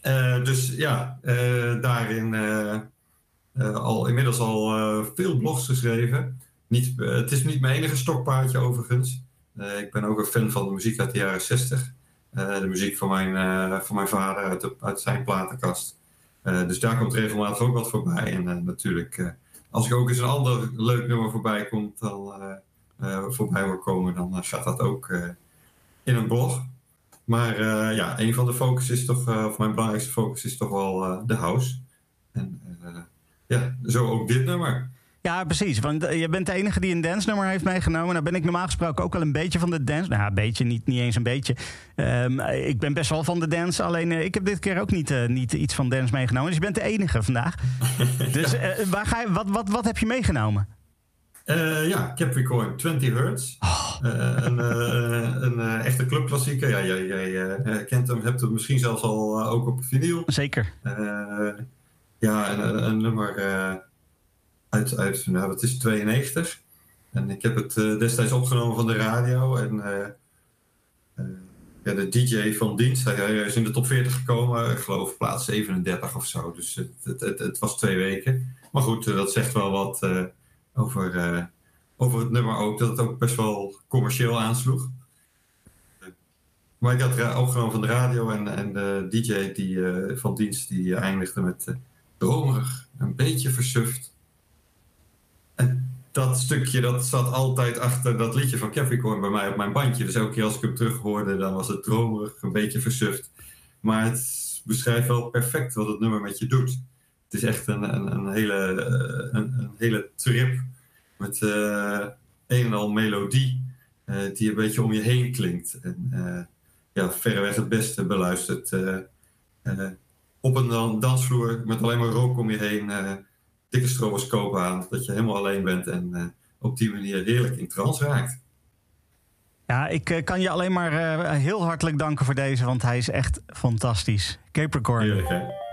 Eh, dus ja, eh, daarin eh, al, inmiddels al veel blogs geschreven. Niet, het is niet mijn enige stokpaardje overigens. Ik ben ook een fan van de muziek uit de jaren 60. Eh, de muziek van mijn, van mijn vader uit, uit zijn platenkast. Dus daar komt regelmatig ook wat voorbij. En natuurlijk, als ik ook eens een ander leuk nummer voorbij komt, dan, voorbij wil komen, dan gaat dat ook in een blog. Maar eh, ja, een van de focus is toch, eh, of mijn belangrijkste focus is toch wel eh, de house. En ja, zo ook dit nummer. Ja, precies. Want je bent de enige die een dance-nummer heeft meegenomen. Nou ben ik normaal gesproken ook wel een beetje van de dance. Nou, een beetje, niet, niet eens een beetje. Ehm, ik ben best wel van de dance. Alleen ik heb dit keer ook niet, niet iets van dance meegenomen. Dus je bent de enige vandaag. <laughs> Dus waar ga je, wat, wat, wat heb je meegenomen? Eh, ja, Capricorn 20 Hertz. Eh, een eh, een echte clubklassieker. Ja, jij, jij kent hem, hebt hem misschien zelfs al ook op vinyl. Zeker. Ja, een, nummer uit, uit nou, wat is het, 92. En ik heb het destijds opgenomen van de radio. En ja, de DJ van dienst, hij, is in de top 40 gekomen. Ik geloof plaats 37 of zo. Dus het, het, het, het was twee weken. Maar goed, dat zegt wel wat over, eh, over het nummer ook. Dat het ook best wel commercieel aansloeg. Maar ik had opgenomen van de radio en, en de DJ die, eh, van dienst die eindigde met eh, dromerig, een beetje versuft. En dat stukje dat zat altijd achter dat liedje van Capricorn bij mij op mijn bandje. Dus elke keer als ik hem terug hoorde, dan was het dromerig, een beetje versuft. Maar het beschrijft wel perfect wat het nummer met je doet. Het is echt een, een, een hele, eh, een, een, hele trip met uh, een en al melodie uh, die een beetje om je heen klinkt. En ja, verreweg het beste beluisterd. op een dansvloer met alleen maar rook om je heen dikke stroboscoop aan, dat je helemaal alleen bent en op die manier heerlijk in trance raakt. Ja, ik kan je alleen maar heel hartelijk danken voor deze, want hij is echt fantastisch. Capricorn. Heerlijk, hè?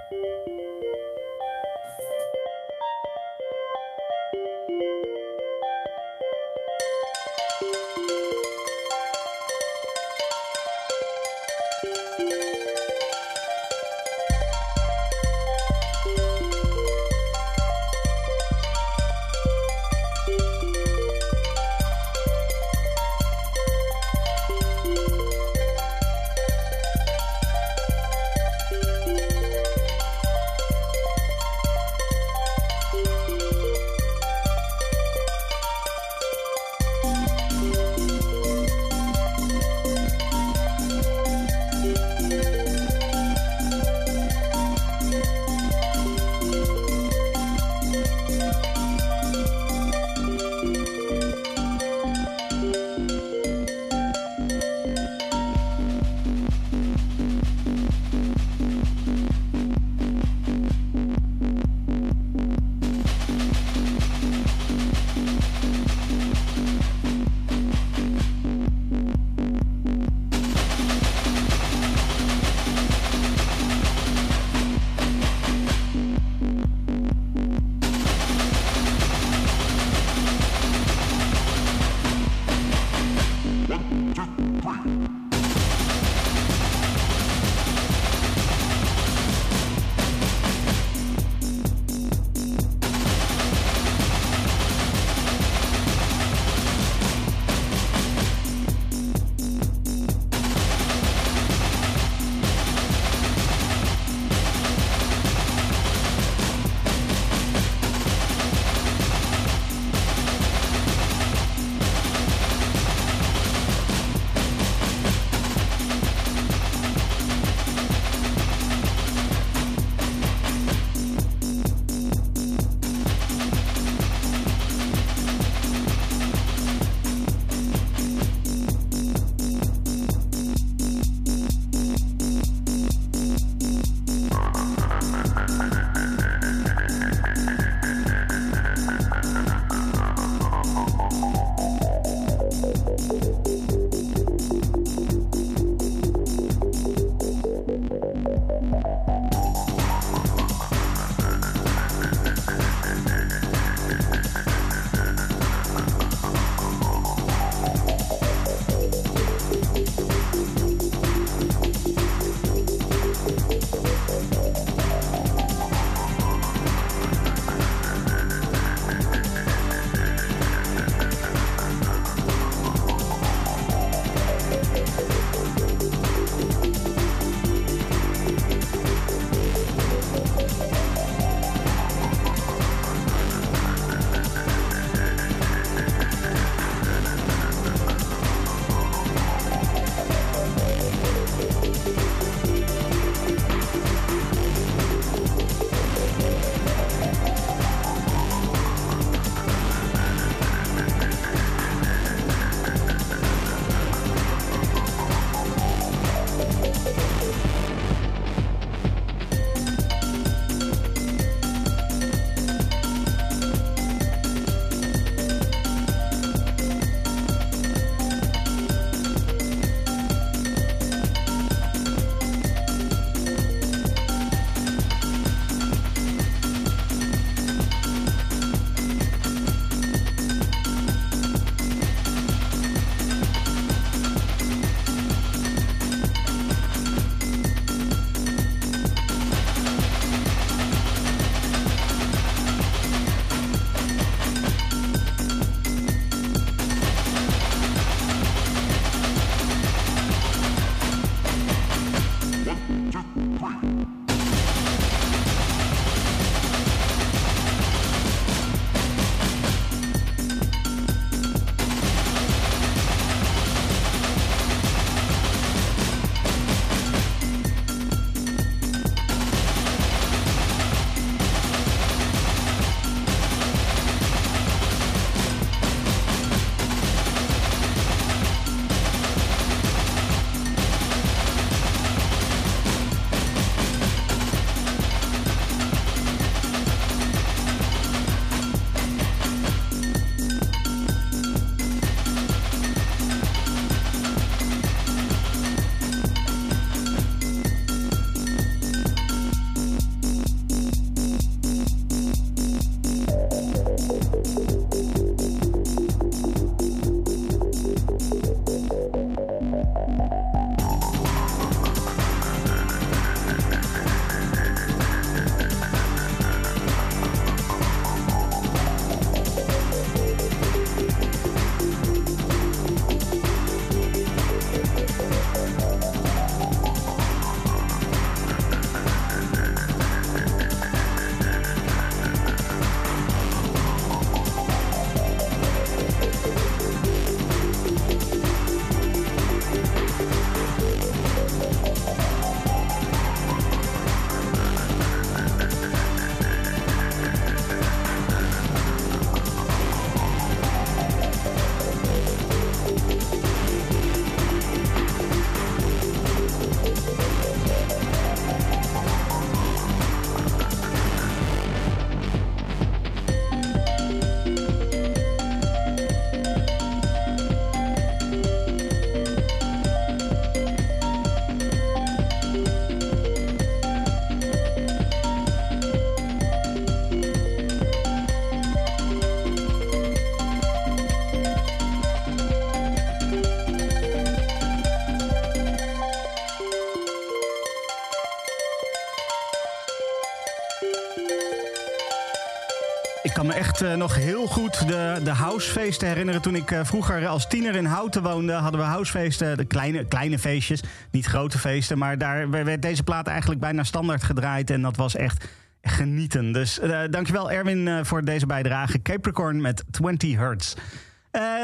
Eh, nog heel goed de, de housefeesten herinneren. Toen ik eh, vroeger als tiener in Houten woonde, hadden we housefeesten. De kleine, kleine feestjes, niet grote feesten. Maar daar werd deze plaat eigenlijk bijna standaard gedraaid. En dat was echt genieten. Dus eh, dankjewel Erwin voor deze bijdrage. Capricorn met 20 Hertz.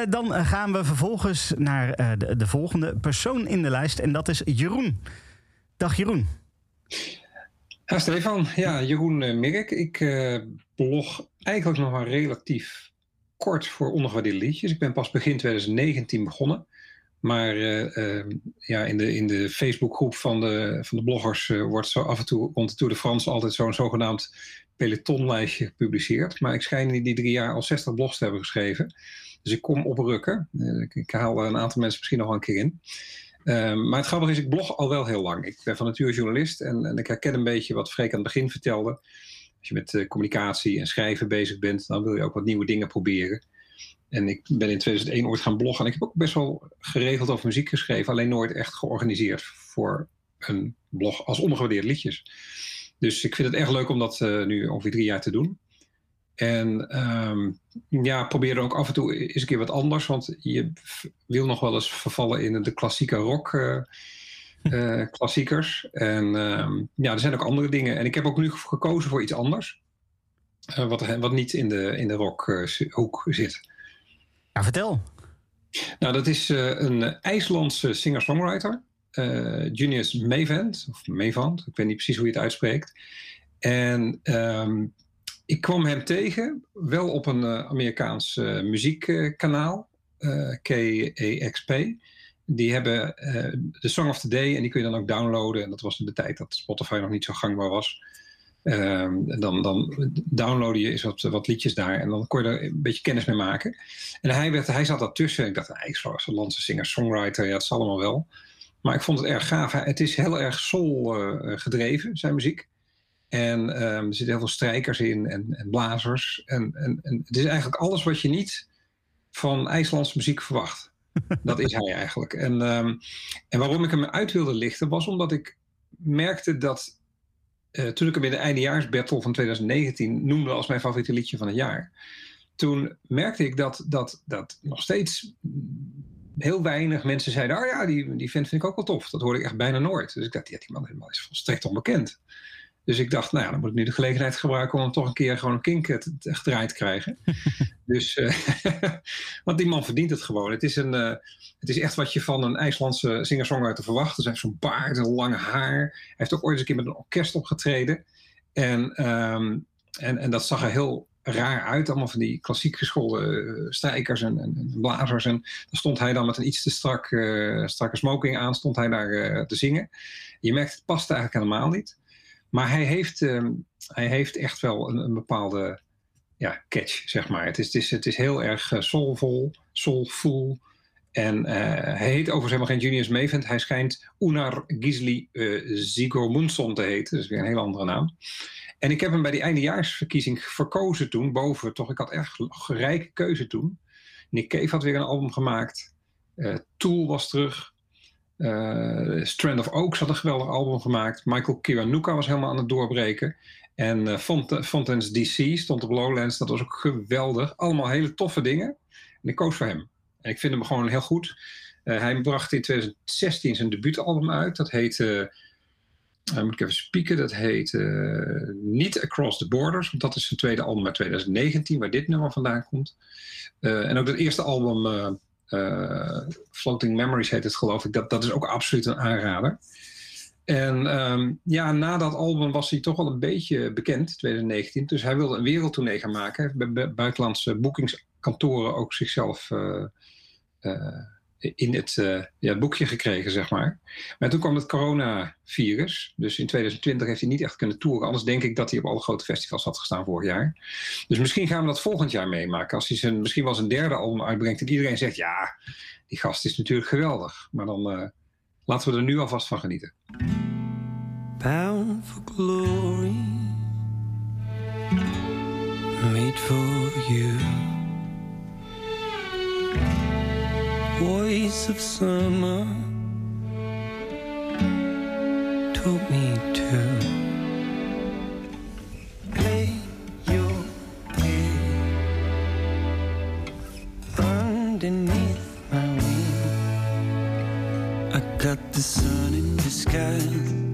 Dan gaan we vervolgens naar de, de volgende persoon in de lijst. En dat is Jeroen. Dag Jeroen. Ja, Stefan. Ja, Jeroen uh, Mirk. Ik uh, blog eigenlijk nog maar relatief kort voor ondergewaardeerde liedjes. Ik ben pas begin 2019 begonnen. Maar uh, ja, in de, in de Facebookgroep van de, van de bloggers wordt zo af en toe rond de Tour de France altijd zo'n zogenaamd pelotonlijstje gepubliceerd. Maar ik schijn in die drie jaar al 60 blogs te hebben geschreven. Dus ik kom oprukken. Ik, ik haal een aantal mensen misschien nog een keer in. Um, maar het grappige is, ik blog al wel heel lang. Ik ben van nature journalist en, en ik herken een beetje wat Freek aan het begin vertelde. Als je met uh, communicatie en schrijven bezig bent, dan wil je ook wat nieuwe dingen proberen. En ik ben in 2001 ooit gaan bloggen. En ik heb ook best wel geregeld over muziek geschreven, alleen nooit echt georganiseerd voor een blog als ongewaardeerd liedjes. Dus ik vind het erg leuk om dat uh, nu ongeveer drie jaar te doen. En um, ja, probeer er ook af en toe eens een keer wat anders. Want je wil nog wel eens vervallen in de klassieke rock uh, uh, klassiekers. En um, ja, er zijn ook andere dingen. En ik heb ook nu gekozen voor iets anders. Uh, wat, wat niet in de, in de rockhoek zit. Ja, vertel. Nou, dat is een IJslandse singer-songwriter. Junius Mavand. Of Mavand, ik weet niet precies hoe je het uitspreekt. En... Um, ik kwam hem tegen, wel op een Amerikaans muziekkanaal, KEXP. Die hebben de Song of the Day en die kun je dan ook downloaden. En dat was in de tijd dat Spotify nog niet zo gangbaar was. Ehm, dan, dan je eens wat, wat liedjes daar en dan kon je er een beetje kennis mee maken. En hij, werd, hij zat daartussen. Ik dacht, ik was een landse singer-songwriter, ja, het zal allemaal wel. Maar ik vond het erg gaaf. Het is heel erg soul gedreven, zijn muziek. En um, er zitten heel veel strijkers in en, en blazers. En, en, en, het is eigenlijk alles wat je niet van IJslandse muziek verwacht. <laughs> Dat is hij eigenlijk. En, um, en waarom ik hem uit wilde lichten was omdat ik merkte dat uh, toen ik hem in de eindejaarsbattle van 2019 noemde als mijn favoriete liedje van het jaar. Toen merkte ik dat, dat, dat nog steeds heel weinig mensen zeiden: Oh ja, die, die vent vind ik ook wel tof. Dat hoorde ik echt bijna nooit. Dus ik dacht: Ja, die man, man is volstrekt onbekend. Dus ik dacht, nou ja, dan moet ik nu de gelegenheid gebruiken om hem toch een keer gewoon een kink gedraaid te krijgen. <laughs> dus, uh, <laughs> want die man verdient het gewoon. Het is, een, uh, het is echt wat je van een IJslandse singer-songwriter verwacht. Er zijn zo'n baard en lang haar. Hij heeft ook ooit eens een keer met een orkest opgetreden. En, um, en, en dat zag er heel raar uit. Allemaal van die klassiek geschoolde strijkers en, en, blazers. En dan stond hij dan met een iets te strak, uh, strakke smoking aan, stond hij daar te zingen. Je merkt, het past eigenlijk helemaal niet. Maar hij heeft, uh, hij heeft echt wel een, bepaalde ja, catch, zeg maar. Het is, het is, het is heel erg uh, soulvol, soulful. En uh, hij heet overigens helemaal geen Junius Mavent. Hij schijnt Unar Gisli uh, Sigurmundsson te heten. Is weer een hele andere naam. En ik heb hem bij die eindejaarsverkiezing verkozen toen. Boven, toch, ik had echt rijke keuze toen. Nick Cave had weer een album gemaakt. Tool was terug. Uh, Strand of Oaks had een geweldig album gemaakt. Michael Kiwanuka was helemaal aan het doorbreken. En uh, Font Fontaine's DC stond op Lowlands. Dat was ook geweldig. Allemaal hele toffe dingen. En ik koos voor hem. En ik vind hem gewoon heel goed. Uh, hij bracht in 2016 zijn debuutalbum uit. Dat heette... moet ik even spieken. Dat heet Niet Across the Borders. Want dat is zijn tweede album uit 2019. Waar dit nummer vandaan komt. en ook dat eerste album... Uh, Floating Memories heet het geloof ik. Dat, dat is ook absoluut een aanrader. En um, ja, na dat album was hij toch wel een beetje bekend, 2019. Dus hij wilde een wereldtournee gaan maken. Bij buitenlandse boekingskantoren ook zichzelf uh, uh, in het, uh, ja, boekje gekregen, zeg maar. Maar toen kwam het coronavirus. Dus in 2020 heeft hij niet echt kunnen toeren. Anders denk ik dat hij op alle grote festivals had gestaan vorig jaar. Dus misschien gaan we dat volgend jaar meemaken. Als hij zijn, misschien wel zijn derde album uitbrengt. En iedereen zegt, ja, die gast is natuurlijk geweldig. Maar dan uh, laten we er nu alvast van genieten. Bound for glory Made for you voice of summer told me to play your game underneath my wing. I got the sun in the sky.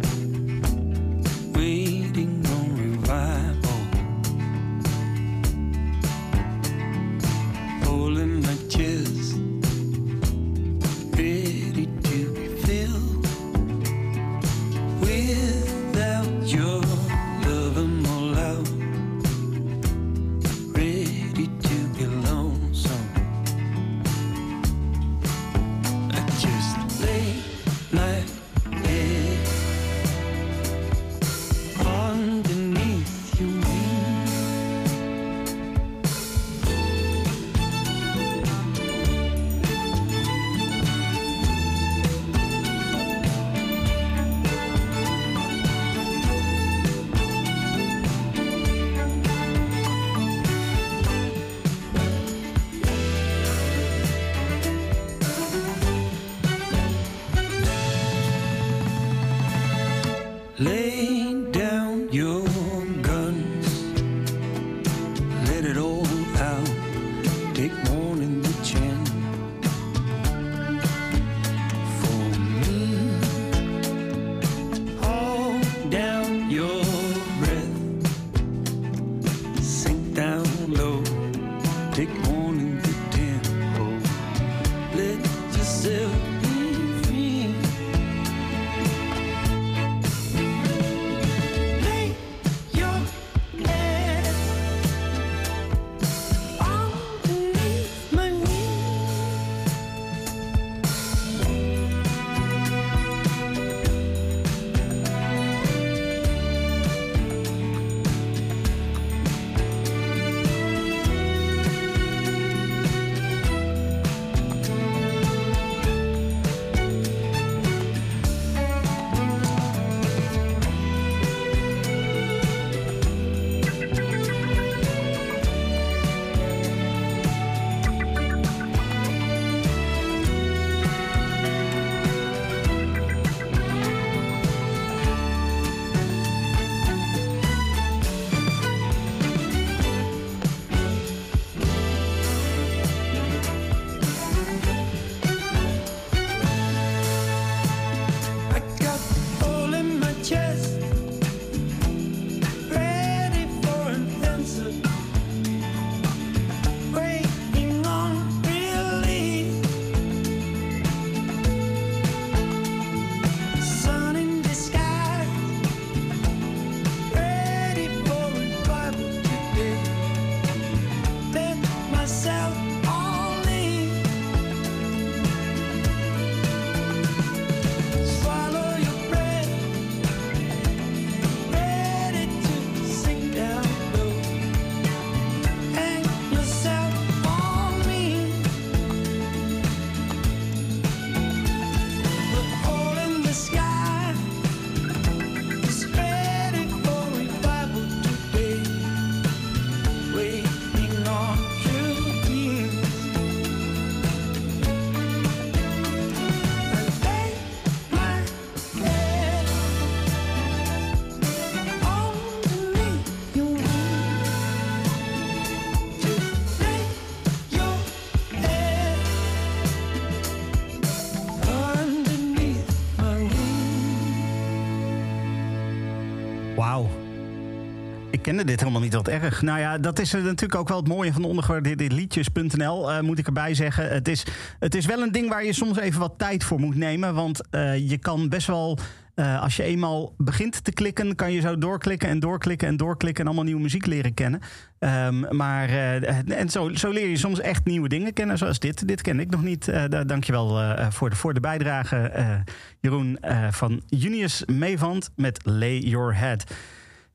Kende dit helemaal niet wat erg. Nou ja, dat is natuurlijk ook wel het mooie van de ondergewaardeerde liedjes.nl, eh, moet ik erbij zeggen. Het is, het is wel een ding waar je soms even wat tijd voor moet nemen. Want eh, je kan best wel, eh, als je eenmaal begint te klikken, kan je zo doorklikken en doorklikken en doorklikken en allemaal nieuwe muziek leren kennen. Ehm, maar en zo, zo leer je soms echt nieuwe dingen kennen, zoals dit. Dit ken ik nog niet. Da- dankjewel voor, de, voor de bijdrage, Jeroen, van Junius Meevand met Lay Your Head.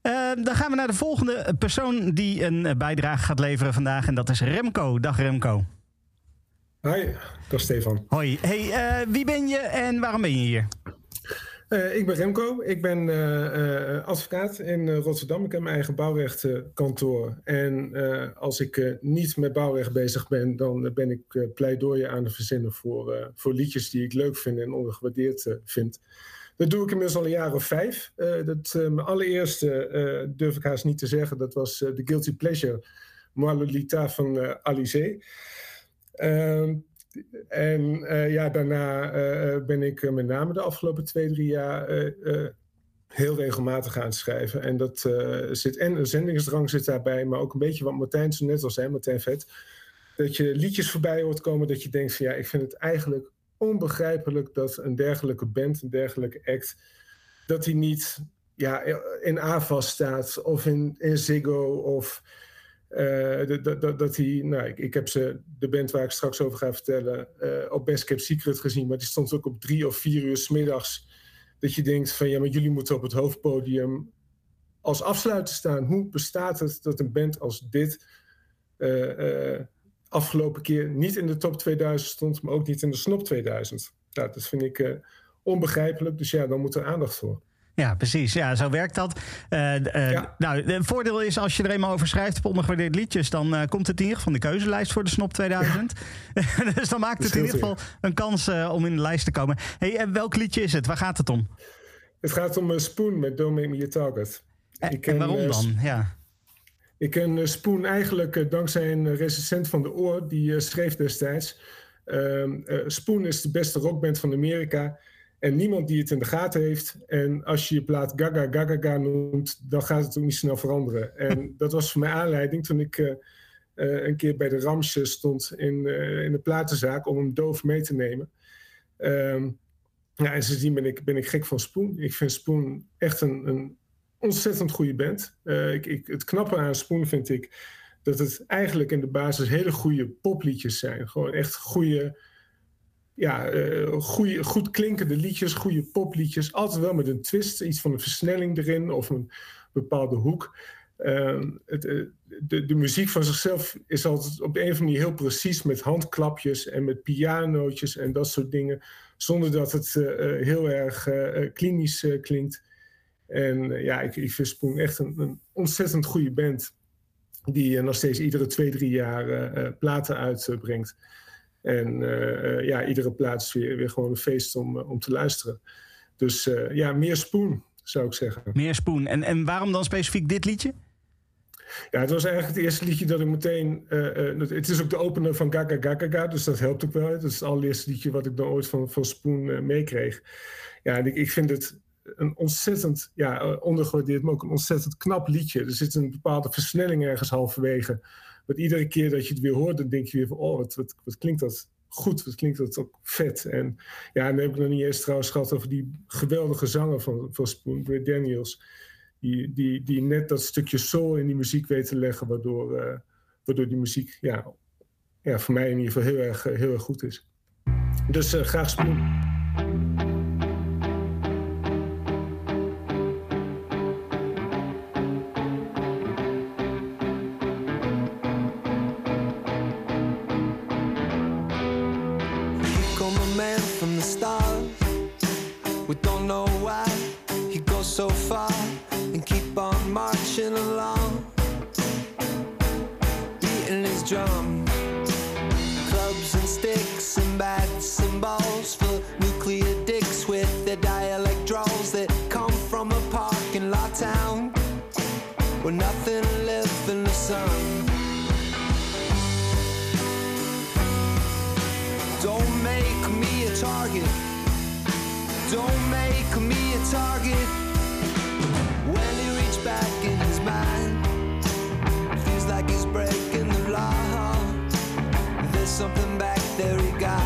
Eh, dan gaan we naar de volgende persoon die een eh, bijdrage gaat leveren vandaag. En dat is Remco. Dag Remco. Hoi, dag Stefan. Hoi. Hey, eh, wie ben je en waarom ben je hier? Eh, ik ben Remco. Ik ben advocaat in Rotterdam. Ik heb mijn eigen bouwrechtkantoor. en als ik niet met bouwrecht bezig ben, dan ben ik pleidooien aan het verzinnen voor, voor liedjes die ik leuk vind en ondergewaardeerd vind. Dat doe ik inmiddels al een jaar of vijf. Eh, dat, eh, mijn allereerste eh, durf ik haast niet te zeggen. Dat was The Guilty Pleasure, Moi Lolita van eh Alizé. Ehm, en ja, daarna ben ik met name de afgelopen twee, drie jaar heel regelmatig aan het schrijven. En dat zit en een zendingsdrang zit daarbij, maar ook een beetje wat Martijn zo net al zei, Martijn Vet. Dat je liedjes voorbij hoort komen dat je denkt van ja, ik vind het eigenlijk onbegrijpelijk dat een dergelijke band, een dergelijke act, dat die niet ja, in AVAS staat of in, in Ziggo of eh, dat- die, nou, ik, ik heb ze, de band waar ik straks over ga vertellen, eh, op Best Kept Secret gezien, maar die stond ook op drie of vier uur 's middags. Dat je denkt van ja, maar jullie moeten op het hoofdpodium als afsluiter staan. Hoe bestaat het dat een band als dit eh, afgelopen keer niet in de top 2000 stond, maar ook niet in de snop 2000? Nou, dat vind ik eh, onbegrijpelijk, dus ja, dan moet er aandacht voor. Ja, precies. Ja, zo werkt dat. Eh, Nou, het voordeel is als je er eenmaal over schrijft op ondergewaardeerde liedjes, dan komt het in ieder geval in de keuzelijst voor de Snop 2000. <laughs> dus dan maakt het in ieder geval een kans om in de lijst te komen. Hey, welk liedje is het? Waar gaat het om? Het gaat om een Spoon met Don't Make Me a Target. Ik en waarom dan? Ja. Ik ken eh, Spoon eigenlijk eh, dankzij een eh, recensent van de Oor, die schreef destijds. Ehm, eh, Spoon is de beste rockband van Amerika. En niemand die het in de gaten heeft. En als je je plaat Gaga Gaga Gaga noemt, dan gaat het ook niet snel veranderen. <laughs> En dat was voor mij aanleiding toen ik een keer bij de Ramsje stond in, in de platenzaak om hem doof mee te nemen. Ehm, ja, en sindsdien ben ik, ben ik gek van Spoon. Ik vind Spoon echt een, een ontzettend goede band. Eh, ik, ik, het knappe aan Spoon vind ik dat het eigenlijk in de basis hele goede popliedjes zijn. Gewoon echt goede, ja, eh, goede, goed klinkende liedjes, goede popliedjes. Altijd wel met een twist, iets van een versnelling erin of een bepaalde hoek. Ehm, het, eh, de, de muziek van zichzelf is altijd op een of andere manier heel precies met handklapjes en met pianootjes en dat soort dingen. Zonder dat het heel erg klinisch klinkt. En eh, ja, ik, ik vind Spoon echt een, een ontzettend goede band. Die eh, nog steeds iedere twee, drie jaar eh, platen uitbrengt. En ja, iedere plaat is weer, weer gewoon een feest om, om te luisteren. Dus ja, meer Spoon zou ik zeggen. Meer Spoon. En, en waarom dan specifiek dit liedje? Ja, het was eigenlijk het eerste liedje dat ik meteen... het is ook de opener van Gaga Gaga Gaga, dus dat helpt ook wel. Dat is het allereerste liedje wat ik dan ooit van, van Spoon meekreeg. Ja, en ik, ik vind het een ontzettend, ja, eh, ondergewaardeerd, maar ook een ontzettend knap liedje. Er zit een bepaalde versnelling ergens halverwege. Want iedere keer dat je het weer hoort, dan denk je weer van... oh, wat, wat, klinkt dat goed, wat klinkt dat ook vet. En ja, en heb ik nog niet eens trouwens gehad over die geweldige zanger van, van Spoon, Brad Daniels... Die, die, die net dat stukje soul in die muziek weet te leggen, waardoor, eh, waardoor die muziek ja, ja, voor mij in ieder geval heel erg, eh, heel erg goed is. Dus graag Spoon. very guy.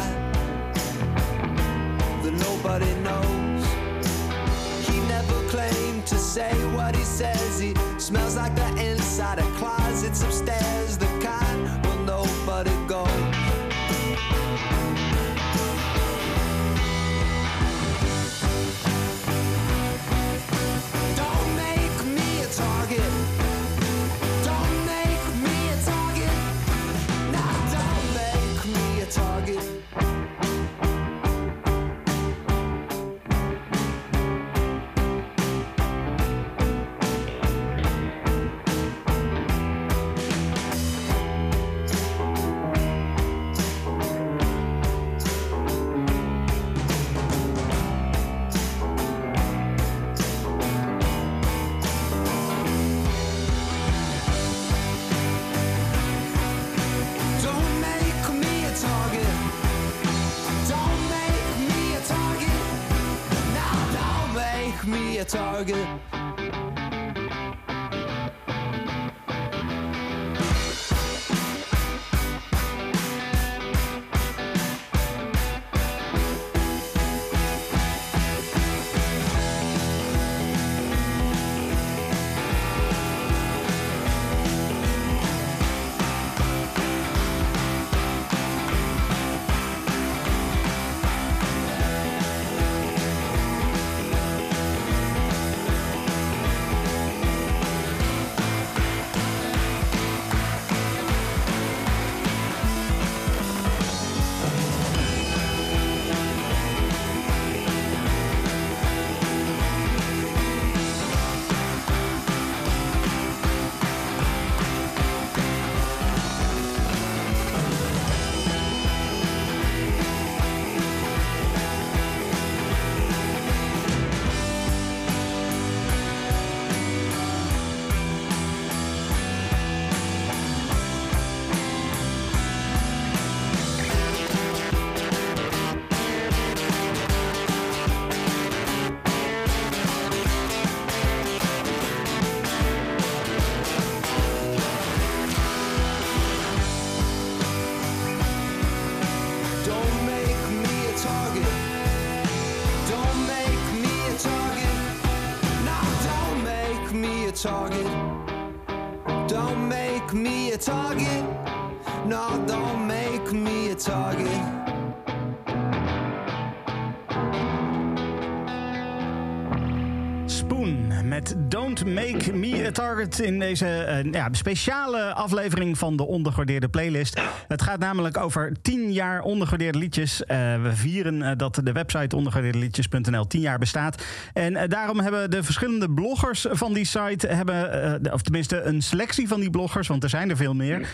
Make Me Target in deze eh, ja, speciale aflevering van de ondergewaardeerde playlist. Het gaat namelijk over 10 jaar ondergewaardeerde liedjes. Eh, we vieren eh, dat de website ondergewaardeerdeliedjes.nl 10 jaar bestaat. En eh, daarom hebben de verschillende bloggers van die site, hebben, of tenminste een selectie van die bloggers, want er zijn er veel meer.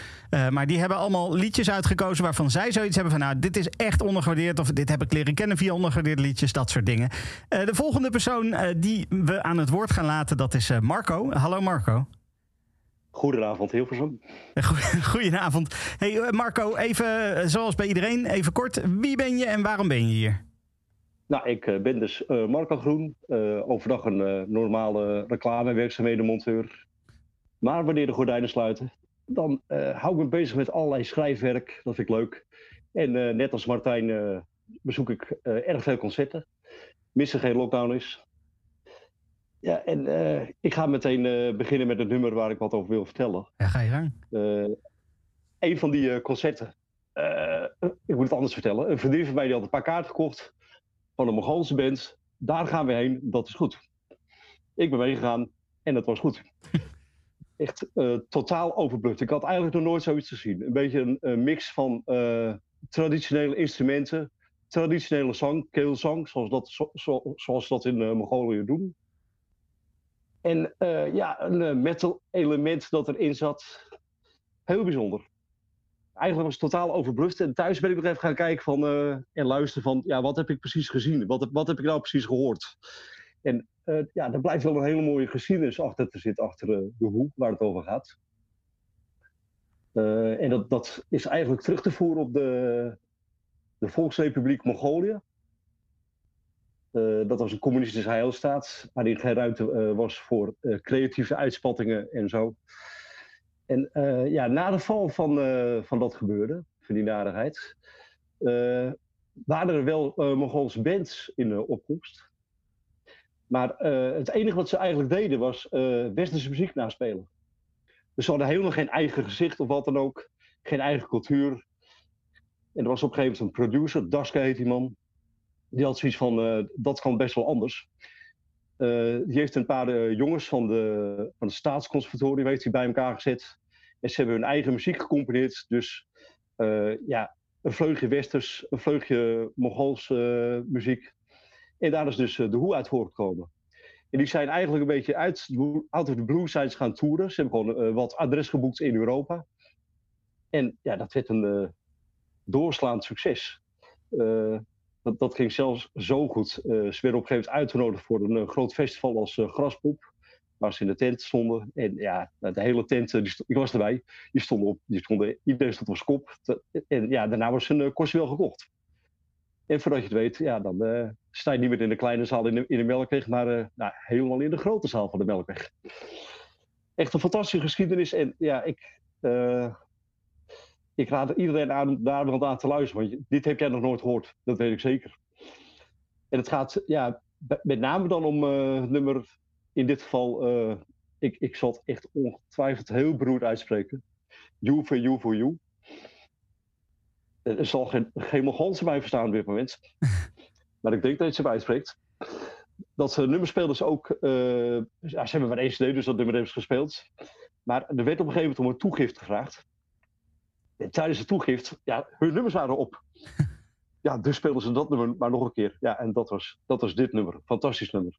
maar die hebben allemaal liedjes uitgekozen waarvan zij zoiets hebben van, nou, dit is echt ondergewaardeerd. Of dit heb ik leren kennen via ondergewaardeerde liedjes, dat soort dingen. De volgende persoon die we aan het woord gaan laten, dat is Marco. Hallo Marco. Goedenavond, Hilversum. <laughs> Goedenavond. Hey eh, Marco, even eh, zoals bij iedereen, even kort. Wie ben je en waarom ben je hier? Nou, ik eh, ben dus Marco Groen. overdag een eh, normale reclamewerkzaamhedenmonteur. Maar wanneer de gordijnen sluiten, dan hou ik me bezig met allerlei schrijfwerk. Dat vind ik leuk. En net als Martijn bezoek ik erg veel concerten. Missen geen lockdown is. Ja, en eh, ik ga meteen eh, beginnen met het nummer waar ik wat over wil vertellen. Ja, ga je gang. Eh, een van die concerten. ik moet het anders vertellen. Een vriendin van mij die had een paar kaarten gekocht. Van een Mongoolse band. Daar gaan we heen. Dat is goed. Ik ben meegegaan. En dat was goed. <laughs> Echt totaal overbluft. Ik had eigenlijk nog nooit zoiets gezien. Een beetje een, een mix van traditionele instrumenten. Traditionele zang, keelzang. Zoals, dat, zo, zo- zoals ze dat in Mongolië doen. En eh, ja, een eh, metal element dat erin zat. Heel bijzonder. Eigenlijk was het totaal overbluft. En thuis ben ik nog even gaan kijken van, eh, en luisteren van... Ja, wat heb ik precies gezien? Wat, heb- wat heb ik nou precies gehoord? En ja, er blijft wel een hele mooie geschiedenis achter te zitten. Achter de hoe waar het over gaat. En dat, dat is eigenlijk terug te voeren op de, de Volksrepubliek Mongolië. Eh, dat was een communistische heilstaat, waarin geen ruimte eh, was voor eh, creatieve uitspattingen en zo. En ja, na de val van, van dat gebeurde, van die narigheid, waren er wel Mongoolse bands in de opkomst. Maar het enige wat ze eigenlijk deden was westerse muziek naspelen. Dus ze hadden helemaal geen eigen gezicht of wat dan ook, geen eigen cultuur. En er was op een gegeven moment een producer, Daska heet die man. Die had zoiets van, eh, dat kan best wel anders. Eh, die heeft een paar eh, jongens van, de, van het staatsconservatorium bij elkaar gezet. En ze hebben hun eigen muziek gecomponeerd. Dus ja, een vleugje westers, een vleugje Mongoolse muziek. En daar is dus de hoe uit voortgekomen. En die zijn eigenlijk een beetje uit, out of blue zijn ze gaan toeren. Ze hebben gewoon wat adres geboekt in Europa. En ja, dat werd een doorslaand succes. Dat, dat ging zelfs zo goed. Eh, ze werden op een gegeven moment uitgenodigd voor een eh, groot festival als eh, Graspop. Waar ze in de tent stonden. En ja, nou, de hele tent, die ik was erbij. Die stonden op, die stonden, iedereen stond op zijn kop. En ja, daarna was hun uh, kost wel gekocht. En voordat je het weet, ja, dan, sta je niet meer in de kleine zaal in de, in de Melkweg, maar nou, helemaal in de grote zaal van de Melkweg. Echt een fantastische geschiedenis. En ja, ik, ik raad iedereen aan daar wel aan te luisteren. Want dit heb jij nog nooit gehoord, dat weet ik zeker. En het gaat ja, met name dan om eh, het nummer, in dit geval, eh, ik, ik zal het echt ongetwijfeld heel beroerd uitspreken. You for you for you. Eh, Er zal geen, geen Mongoolse bij verstaan op dit moment. <laughs> maar ik denk dat je ze uitspreekt. Dat uh, nummer speelden ze ook. eh, ja, ze hebben maar één CD, dus dat nummer hebben ze gespeeld. Maar er werd op een gegeven moment om een toegift gevraagd. En tijdens de toegift, ja, hun nummers waren op. <laughs> Ja, dus speelden ze dat nummer maar nog een keer. Ja, en dat was, dat was dit nummer. Fantastisch nummer.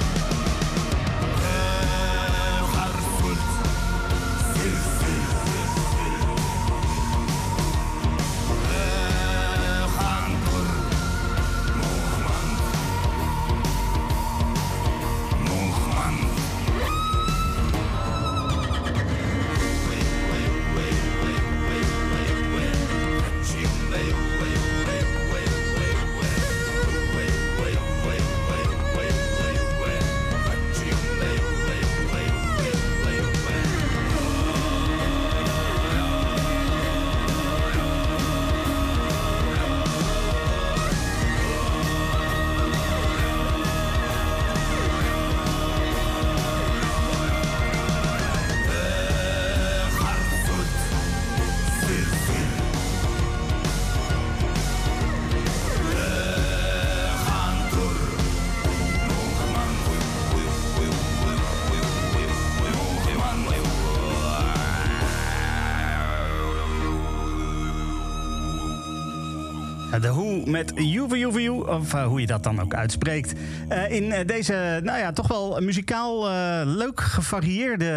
met Juve Juve Ju, of eh, hoe je dat dan ook uitspreekt. Eh, in eh, deze, nou ja, toch wel muzikaal leuk gevarieerde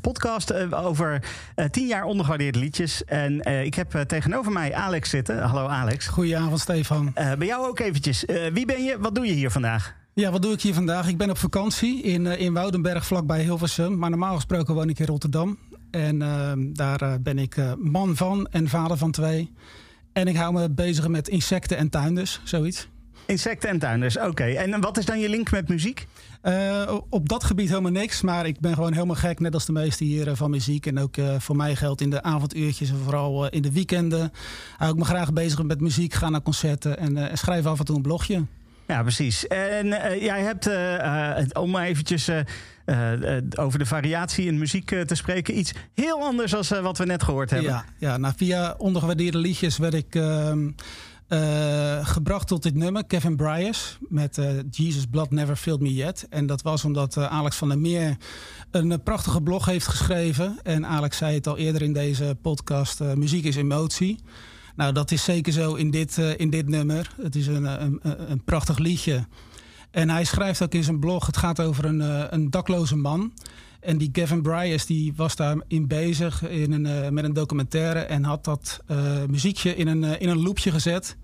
podcast over tien jaar ondergewaardeerde liedjes. En ik heb tegenover mij Alex zitten. Hallo Alex. Goedenavond Stefan. Bij jou ook eventjes. Wie ben je? Wat doe je hier vandaag? Ja, wat doe ik hier vandaag? Ik ben op vakantie in, in Woudenberg, vlakbij Hilversum. Maar normaal gesproken woon ik in Rotterdam. En eh, daar ben ik man van en vader van twee. En ik hou me bezig met insecten en tuinders, zoiets. Insecten en tuinders, oké. En wat is dan je link met muziek? Eh, op dat gebied helemaal niks. Maar ik ben gewoon helemaal gek, net als de meesten hier, eh, van muziek. En ook eh, voor mij geldt in de avonduurtjes en vooral in de weekenden... hou ik me graag bezig met muziek, ga naar concerten en schrijf af en toe een blogje. Ja, precies. En jij hebt, om maar eventjes over de variatie in muziek eh, te spreken, iets heel anders dan wat we net gehoord hebben. Ja, ja nou, via ondergewaardeerde liedjes werd ik ehm, eh, gebracht tot dit nummer, Kevin Bryers, met eh, Jesus Blood Never Failed Me Yet. En dat was omdat eh, Alex van der Meer een eh, prachtige blog heeft geschreven. En Alex zei het al eerder in deze podcast, eh, muziek is emotie. Nou, dat is zeker zo in dit, eh, in dit nummer. Het is een, een, een prachtig liedje. En hij schrijft ook in zijn blog, het gaat over een, eh, een dakloze man. En die Gavin Bryars die was daarin bezig in een, eh, met een documentaire en had dat eh, muziekje in een, in een loopje gezet.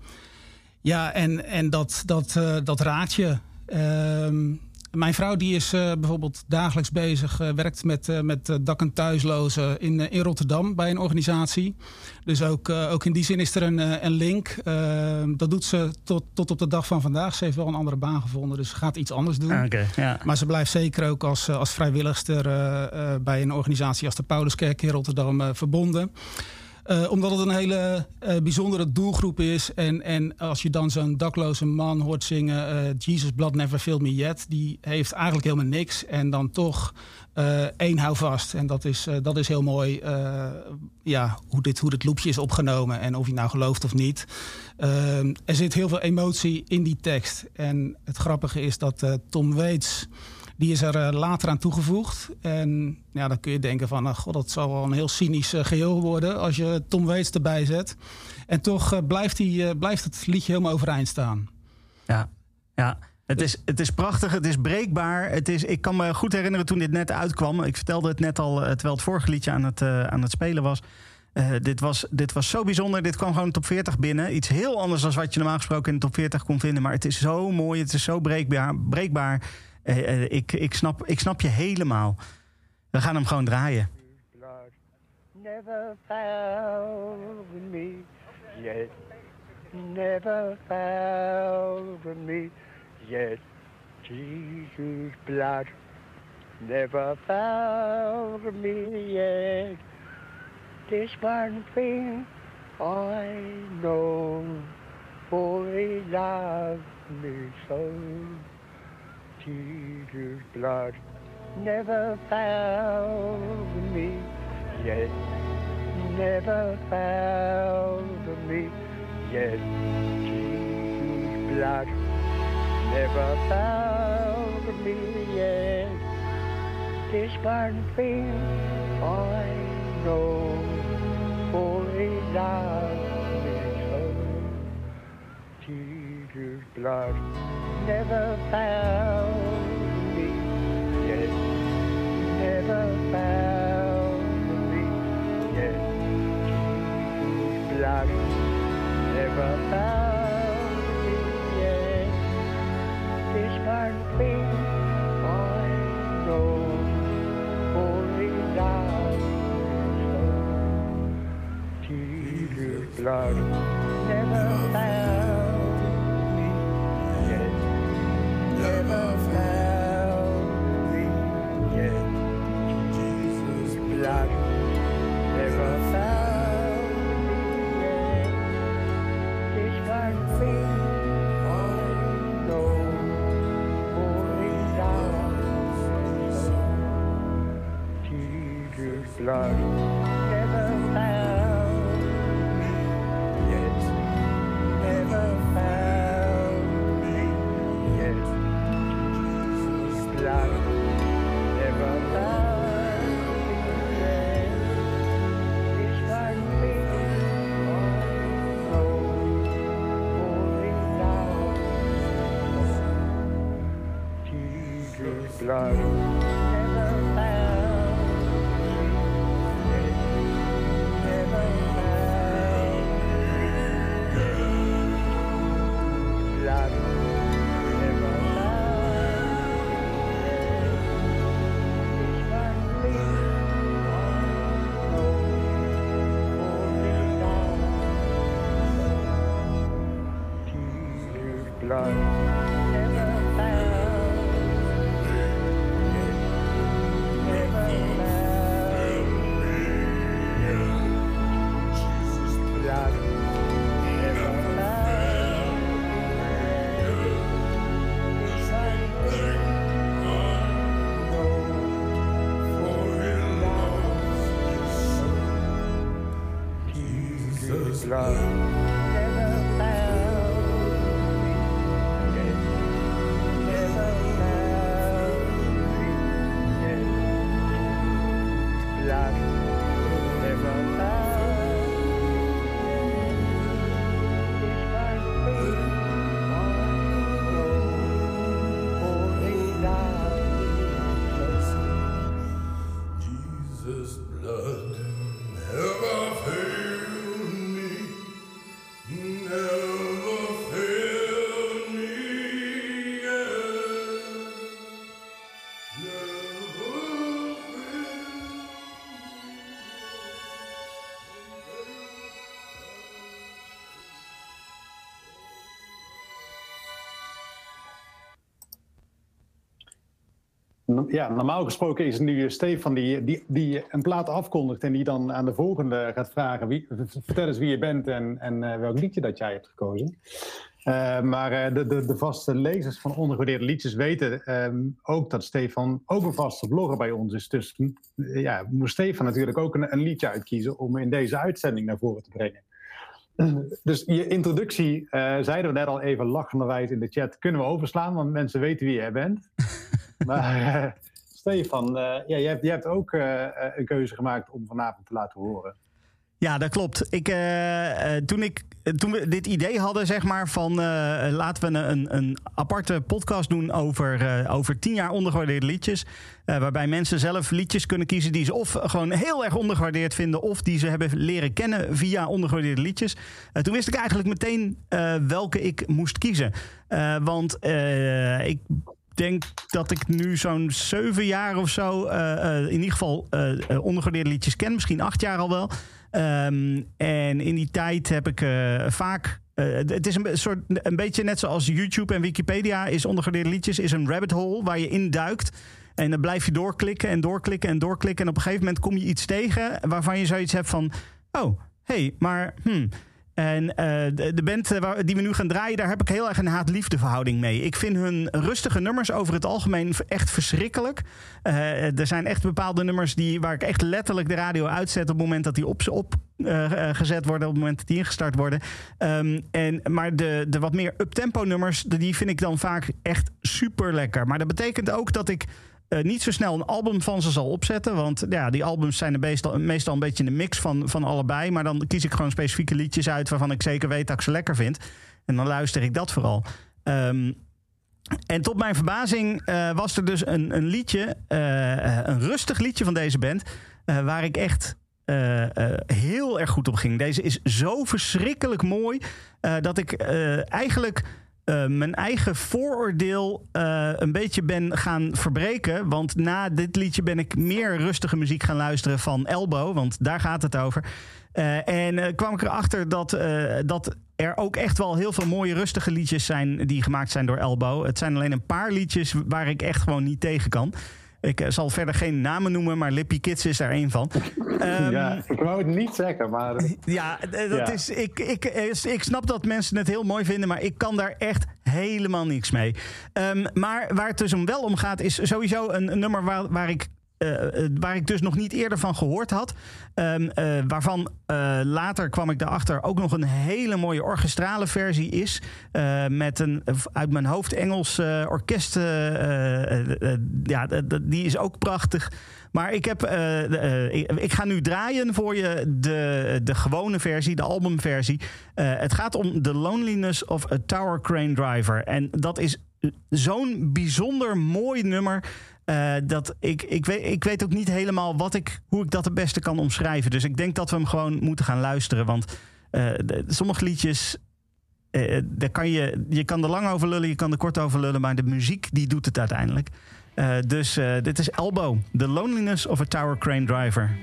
Ja, en, en dat, dat, dat raakt mijn vrouw die is eh, bijvoorbeeld dagelijks bezig, eh, werkt met, eh, met dak- en thuislozen in, in Rotterdam bij een organisatie. Dus ook, ook in die zin is er een, een link. Dat doet ze tot, tot op de dag van vandaag. Ze heeft wel een andere baan gevonden, dus ze gaat iets anders doen. Ah, ja. Maar ze blijft zeker ook als, als vrijwilligster bij een organisatie als de Pauluskerk in Rotterdam verbonden. Eh, omdat het een hele eh, bijzondere doelgroep is. En, en als je dan zo'n dakloze man hoort zingen... eh, Jesus Blood Never Failed Me Yet... die heeft eigenlijk helemaal niks. En dan toch één hou vast. En dat is, dat is heel mooi ja, hoe, dit, hoe dit loopje is opgenomen. En of je nou gelooft of niet. Eh, er zit heel veel emotie in die tekst. En het grappige is dat Tom Waits... Die is er eh, later aan toegevoegd. En ja, dan kun je denken van, nou, god, dat zal wel een heel cynisch eh, geheel worden als je Tom Waits erbij zet. En toch eh, blijft, die, blijft het liedje helemaal overeind staan. Ja, ja. Het is, het is prachtig, het is breekbaar. Het is, ik kan me goed herinneren toen dit net uitkwam. Ik vertelde het net al, terwijl het vorige liedje aan het, aan het spelen was. Dit was. Dit was zo bijzonder. Dit kwam gewoon top 40 binnen. Iets heel anders dan wat je normaal gesproken in de top 40 kon vinden. Maar het is zo mooi, het is zo breekbaar. breekbaar. Eh, eh, ik, ik, snap, ik snap je helemaal. We gaan hem gewoon draaien. never found me yet. Never found me yet. Jesus' blood never found me yet. This one thing I know, for he loved me so. Jesus' blood never found me yet. Never found me yet. Jesus' blood never found me yet. This one thing I know, for he loved Jesus' blood never found me yet. Never found me yet. Jesus' blood never found me yet. This one thing I know, loves me so. Blood blood Jesus Ja, normaal gesproken is het nu Stefan die, die, een plaat afkondigt en die dan aan de volgende gaat vragen: wie, vertel eens wie je bent en, en eh, welk liedje dat jij hebt gekozen. Eh, maar eh, de, de, de vaste lezers van Ondergewaardeerde Liedjes weten ehm, ook dat Stefan ook een vaste blogger bij ons is. Dus ja, moest Stefan natuurlijk ook een, een liedje uitkiezen om in deze uitzending naar voren te brengen. <clears throat> Dus je introductie, eh, zeiden we net al even lachenderwijs in de chat, kunnen we overslaan, want mensen weten wie jij bent. Maar <laughs> eh, Stefan, eh, ja, jij, hebt, jij hebt ook eh, een keuze gemaakt om vanavond te laten horen. Ja, dat klopt. Ik, toen, ik, toen we dit idee hadden, zeg maar, van laten we een, een aparte podcast doen over, over tien jaar ondergewaardeerde liedjes. waarbij mensen zelf liedjes kunnen kiezen die ze of gewoon heel erg ondergewaardeerd vinden, of die ze hebben leren kennen via ondergewaardeerde liedjes. Toen wist ik eigenlijk meteen welke ik moest kiezen. Want ik denk dat ik nu zo'n zeven jaar of zo eh, eh, in ieder geval eh ondergewaardeerde liedjes ken. Misschien acht jaar al wel. Ehm, en in die tijd heb ik vaak. het is een, soort, een beetje net zoals YouTube en Wikipedia is ondergewaardeerde liedjes, is een rabbit hole waar je induikt. En dan blijf je doorklikken en doorklikken en doorklikken. En op een gegeven moment kom je iets tegen waarvan je zoiets hebt van: oh, hé, hey, maar hmm. En eh, de, band eh, die we nu gaan draaien, daar heb ik heel erg een haat-liefde verhouding mee. Ik vind hun rustige nummers over het algemeen echt verschrikkelijk. Eh, er zijn echt bepaalde nummers die, waar ik echt letterlijk de radio uitzet op het moment dat die op, op eh, eh, gezet worden, op het moment dat die ingestart worden. Ehm, en, maar de, de wat meer uptempo nummers, die vind ik dan vaak echt super lekker. Maar dat betekent ook dat ik eh, niet zo snel een album van ze zal opzetten. Want ja, die albums zijn meestal, meestal een beetje een mix van, van allebei. Maar dan kies ik gewoon specifieke liedjes uit waarvan ik zeker weet dat ik ze lekker vind. En dan luister ik dat vooral. Ehm, en tot mijn verbazing eh, was er dus een, een liedje, eh, een rustig liedje van deze band, waar ik echt heel erg goed op ging. Deze is zo verschrikkelijk mooi dat ik eigenlijk eh, mijn eigen vooroordeel eh, een beetje ben gaan verbreken. Want na dit liedje ben ik meer rustige muziek gaan luisteren van Elbow, want daar gaat het over. Eh, en kwam ik erachter dat, dat er ook echt wel heel veel mooie rustige liedjes zijn die gemaakt zijn door Elbow. Het zijn alleen een paar liedjes waar ik echt gewoon niet tegen kan. Ik eh, zal verder geen namen noemen, maar Lippy Kids is daar één van. Ehm, ja, ik wou het niet zeggen, maar. <laughs> ja, eh, dat Ja. Is, ik, ik, eh, ik snap dat mensen het heel mooi vinden, maar ik kan daar echt helemaal niks mee. Ehm, maar waar het dus om wel om gaat, is sowieso een, een nummer waar, waar ik. Eh, eh, waar ik dus nog niet eerder van gehoord had. Ehm, eh, waarvan later kwam ik erachter ook nog een hele mooie orchestrale versie is. met een uit mijn hoofd Engels orkest. ja, die is ook prachtig. Maar ik, heb, ik, ik ga nu draaien voor je de, de gewone versie, de albumversie. Het gaat om The Loneliness of a Tower Crane Driver. En dat is zo'n bijzonder mooi nummer. Eh, dat ik, ik, weet, ik weet ook niet helemaal wat ik, hoe ik dat het beste kan omschrijven. Dus ik denk dat we hem gewoon moeten gaan luisteren. Want eh, sommige liedjes. eh, daar kan je, je kan er lang over lullen, je kan er kort over lullen, maar de muziek die doet het uiteindelijk. Dus dit is Elbow, The Loneliness of a Tower Crane Driver.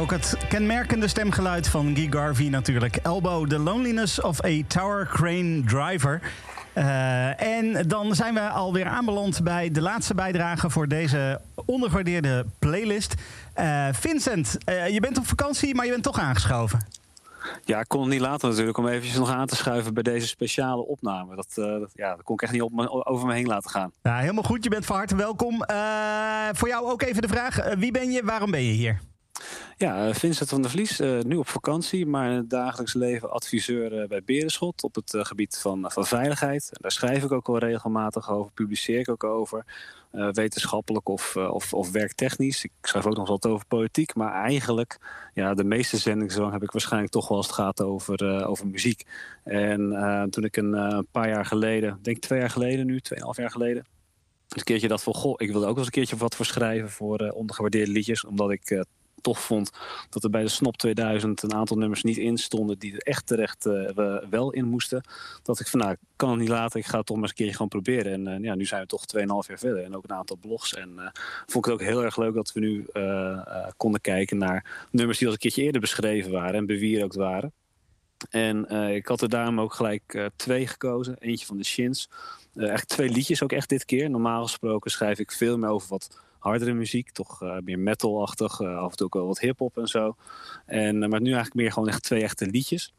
Ook het kenmerkende stemgeluid van Guy Garvey natuurlijk. Elbow, The Loneliness of a Tower Crane Driver. Eh, en dan zijn we alweer aanbeland bij de laatste bijdrage voor deze ondergewaardeerde playlist. Eh, Vincent, eh, je bent op vakantie, maar je bent toch aangeschoven. Ja, ik kon het niet laten natuurlijk om eventjes nog aan te schuiven bij deze speciale opname. Dat, dat- ja, dat kon ik echt niet op me, over me heen laten gaan. Ja, helemaal goed, je bent van harte welkom. Voor jou ook even de vraag, wie ben je, waarom ben je hier? Ja, eh, Vincent van der Vlies, eh, nu op vakantie, maar in het dagelijks leven adviseur eh, bij Berenschot op het gebied van, van veiligheid. Daar schrijf ik ook al regelmatig over, publiceer ik ook over, wetenschappelijk of, of, of werktechnisch. Ik schrijf ook nog wat over politiek, maar eigenlijk, ja, de meeste zendingsdrang heb ik waarschijnlijk toch wel als het gaat over, over muziek. En toen ik een paar jaar geleden, denk twee jaar geleden nu, tweeënhalf jaar geleden, een keertje dacht van, goh, ik wilde ook wel eens een keertje wat voor schrijven voor ondergewaardeerde liedjes, omdat ik toch vond dat er bij de Snop 2000 een aantal nummers niet in stonden die er echt terecht we- wel in moesten. Dat ik van, nou, kan het niet laten, ik ga het toch maar eens een keertje gewoon proberen. En eh, ja, nu zijn we toch 2,5 jaar verder en ook een aantal blogs. En eh, vond ik het ook heel erg leuk dat we nu konden kijken naar nummers die al een keertje eerder beschreven waren en bewierookt waren. En ik had er daarom ook gelijk twee gekozen. Eentje van de Shins. Eh echt twee liedjes ook echt dit keer. Normaal gesproken schrijf ik veel meer over wat hardere muziek. Toch eh, meer metal-achtig. eh, af en toe ook wel wat hip-hop en zo. En, eh, maar nu eigenlijk meer gewoon echt twee echte liedjes.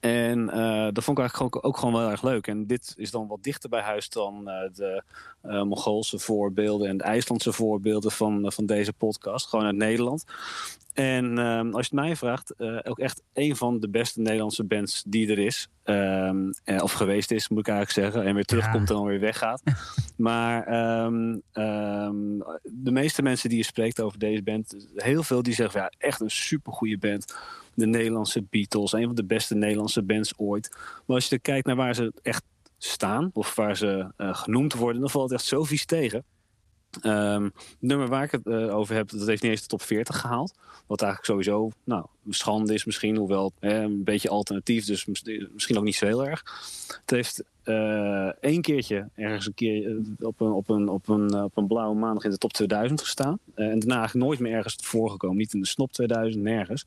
En eh, dat vond ik eigenlijk ook, ook gewoon wel erg leuk. En dit is dan wat dichter bij huis dan eh, de eh Mongoolse voorbeelden en de IJslandse voorbeelden van, van deze podcast. Gewoon uit Nederland. En ehm, als je het mij vraagt, ook echt een van de beste Nederlandse bands die er is. Ehm, eh, of geweest is, moet ik eigenlijk zeggen. En weer terugkomt en dan weer weggaat. <laughs> maar ehm, de meeste mensen die je spreekt over deze band, heel veel die zeggen, ja, echt een supergoeie band. De Nederlandse Beatles, een van de beste Nederlandse bands ooit. Maar als je kijkt naar waar ze echt staan, of waar ze eh, genoemd worden, dan valt het echt zo vies tegen. Ehm, het nummer waar ik het eh, over heb, dat heeft niet eens de top 40 gehaald. Wat eigenlijk sowieso nou, schande is misschien, hoewel eh, een beetje alternatief, dus mis- misschien ook niet zo heel erg. Het heeft eh één keertje ergens een keer op een, op, een, op, een, op een blauwe maandag in de top 2000 gestaan. En daarna eigenlijk nooit meer ergens voorgekomen. Niet in de snop 2000, nergens.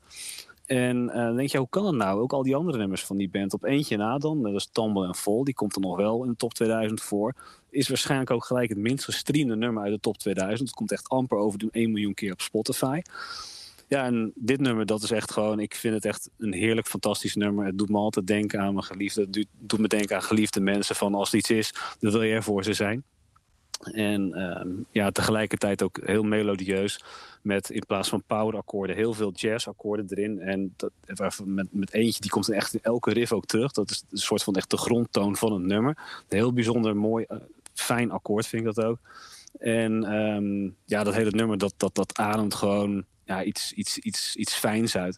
En eh, dan denk je, hoe kan het nou? Ook al die andere nummers van die band op eentje na dan. Dat is Tumble en Fall, die komt er nog wel in de top 2000 voor. Is waarschijnlijk ook gelijk het minst gestreamde nummer uit de top 2000. Het komt echt amper over de 1 miljoen keer op Spotify. Ja, en dit nummer, dat is echt gewoon... Ik vind het echt een heerlijk, fantastisch nummer. Het doet me altijd denken aan mijn geliefde. Doet me denken aan geliefde mensen. Van als er iets is, dan wil je er voor ze zijn. En ehm, ja, tegelijkertijd ook heel melodieus. Met in plaats van powerakkoorden heel veel jazzakkoorden erin. En dat, met, met eentje, die komt echt in elke riff ook terug. Dat is een soort van echt de grondtoon van het nummer. Een heel bijzonder mooi, eh, fijn akkoord vind ik dat ook. En ehm, ja, dat hele nummer, dat, dat, dat ademt gewoon ja, iets, iets, iets, iets fijns uit.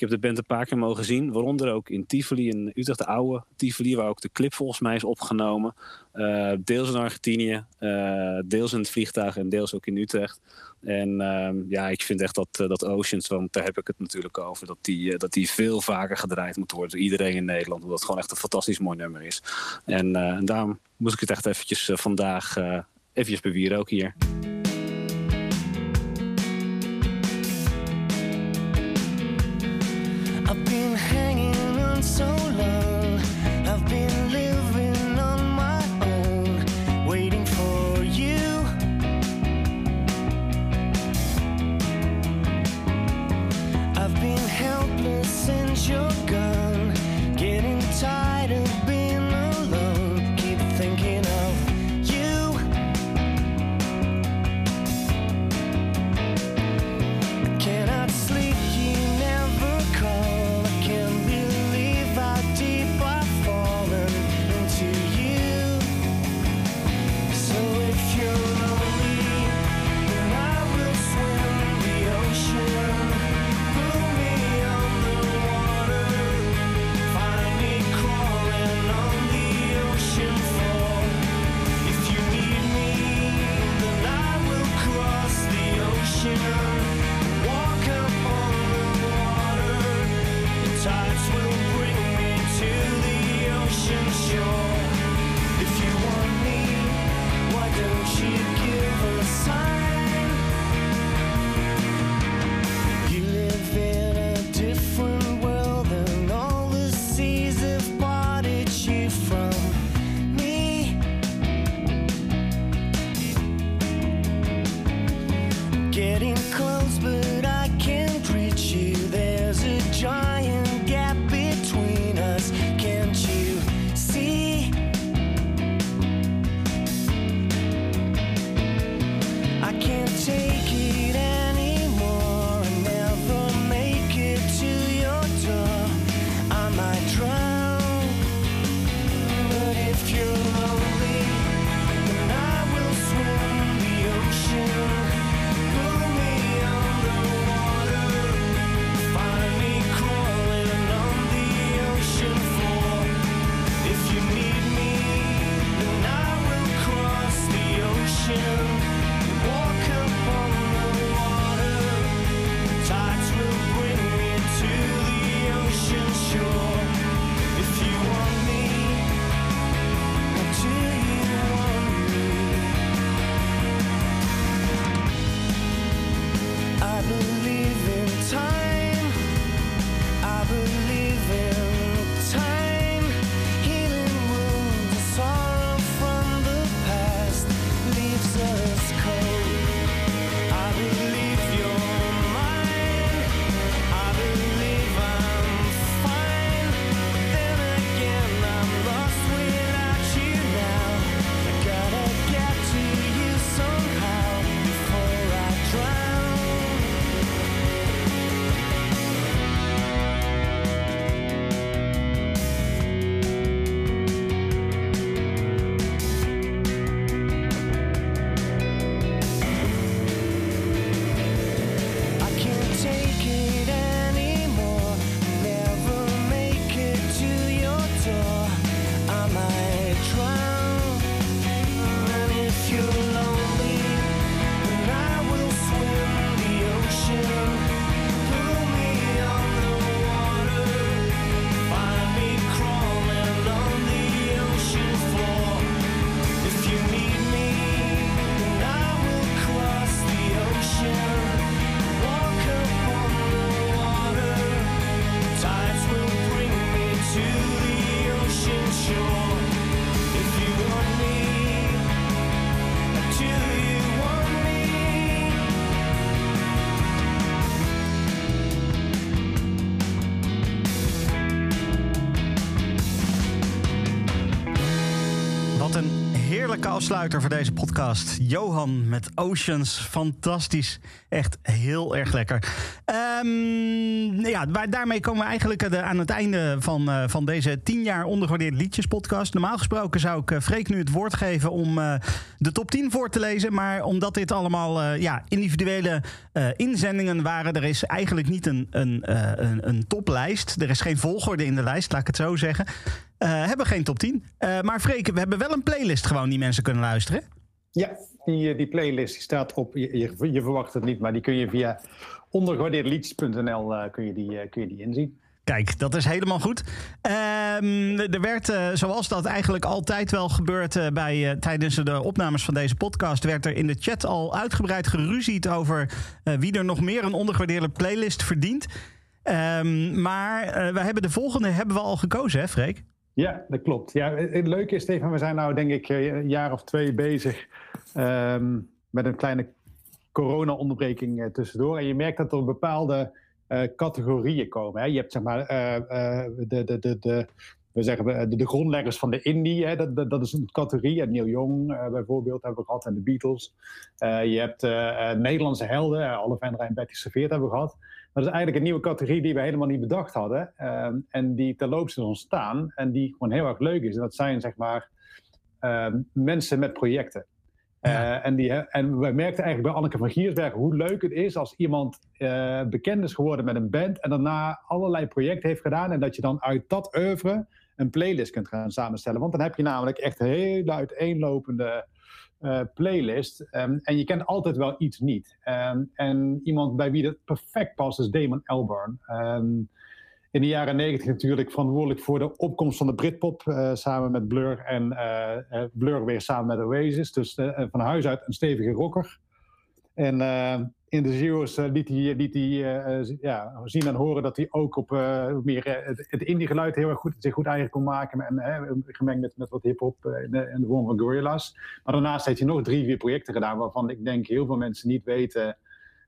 Ik heb de band een paar keer mogen zien, waaronder ook in Tivoli in Utrecht, de oude Tivoli, waar ook de clip volgens mij is opgenomen. Eh, deels in Argentinië, eh, deels in het vliegtuig en deels ook in Utrecht. En ehm, ja, ik vind echt dat, eh, dat Oceans, want daar heb ik het natuurlijk over, dat die, dat die veel vaker gedraaid moet worden door iedereen in Nederland. Omdat het gewoon echt een fantastisch mooi nummer is. En, en daarom moest ik het echt eventjes vandaag eventjes bewieren ook hier. Afsluiter voor deze podcast. Johan met Oceans. Fantastisch. Echt heel erg lekker. Ehm, ja, daarmee komen we eigenlijk eh, aan het einde van, eh, van deze 10 jaar ondergewaardeerde liedjes podcast. Normaal gesproken zou ik eh, Freek nu het woord geven om de top 10 voor te lezen. Maar omdat dit allemaal ja, individuele inzendingen waren, er is eigenlijk niet een, een, een toplijst. Er is geen volgorde in de lijst, laat ik het zo zeggen. Eh hebben geen top 10. Eh, maar Freek, we hebben wel een playlist gewoon die mensen kunnen luisteren. Ja, die, eh, die playlist die staat op, je, je, je verwacht het niet, maar die kun je via ondergewaardeerdeliedjes.nl eh, kun, je die, kun je die inzien. Kijk, dat is helemaal goed. Ehm, er werd, zoals dat eigenlijk altijd wel gebeurt bij, tijdens de opnames van deze podcast, werd er in de chat al uitgebreid geruzied over wie er nog meer een ondergewaardeerde playlist verdient. Ehm, maar we hebben de volgende hebben we al gekozen, hè, Freek? Ja, dat klopt. Ja, het leuke is, Stefan, we zijn nou denk ik eh, een jaar of twee bezig ehm, met een kleine corona-onderbreking eh, tussendoor. En je merkt dat er bepaalde eh, categorieën komen. Hè. Je hebt zeg maar eh, eh, de, de, de, de, we zeggen, eh, de, de grondleggers van de indie. Hè. Dat, dat, dat is een categorie. En Neil Young eh, bijvoorbeeld hebben we gehad en de Beatles. Eh, je hebt Nederlandse helden. Alle Vendra en Betty Serveert hebben we gehad. Dat is eigenlijk een nieuwe categorie die we helemaal niet bedacht hadden. Ehm, en die terloops is ontstaan. En die gewoon heel erg leuk is. En dat zijn zeg maar ehm, mensen met projecten. En, die, en wij merkten eigenlijk bij Anneke van Giersberg hoe leuk het is als iemand bekend is geworden met een band en daarna allerlei projecten heeft gedaan en dat je dan uit dat oeuvre een playlist kunt gaan samenstellen. Want dan heb je namelijk echt hele uiteenlopende eh, playlist Ehm, en je kent altijd wel iets niet. Ehm, en iemand bij wie dat perfect past is Damon Albarn. Ehm, in de jaren negentig natuurlijk verantwoordelijk voor de opkomst van de Britpop eh, samen met Blur en eh, Blur weer samen met Oasis. Dus van huis uit een stevige rocker. En in de Zero's eh, liet hij, eh, z- ja, zien en horen dat hij ook op eh, meer eh, het, indie geluid heel erg goed, zich goed eigen kon maken. En eh, gemengd met, met wat hip-hop eh, in, de, vorm van Gorillaz. Maar daarnaast heeft hij nog drie, vier projecten gedaan waarvan ik denk heel veel mensen niet weten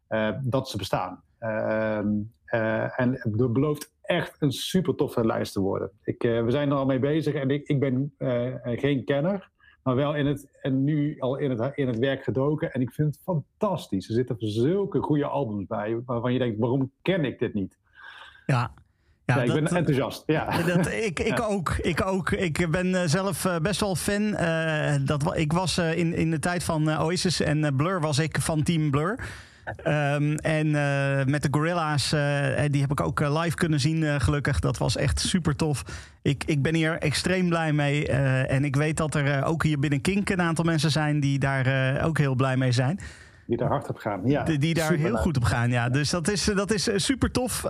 eh, dat ze bestaan. Ehm, eh, en het belooft echt een super toffe lijst te worden. Ik, eh, we zijn er al mee bezig en ik, ik ben eh, eh, geen kenner, maar wel in het, en nu al in het, in het werk gedoken. En ik vind het fantastisch. Er zitten zulke goede albums bij waarvan je denkt, waarom ken ik dit niet? Ja. Ja, ik dat- ben enthousiast. Ja. Dat, ik, ik <laughs> Ja. ook. Ik ook. Ik ben eh, zelf eh, best wel fan. Eh, dat, ik was in, in de tijd van Oasis en Blur was ik van Team Blur. Ehm, en eh, met de Gorilla's, eh, die heb ik ook eh, live kunnen zien, gelukkig. Dat was echt super tof. Ik, ik ben hier extreem blij mee. en ik weet dat er ook hier binnen Kink een aantal mensen zijn die daar ook heel blij mee zijn. Die daar hard op gaan. Ja, die, die daar heel goed op gaan, ja. Dus dat is, dat is super tof.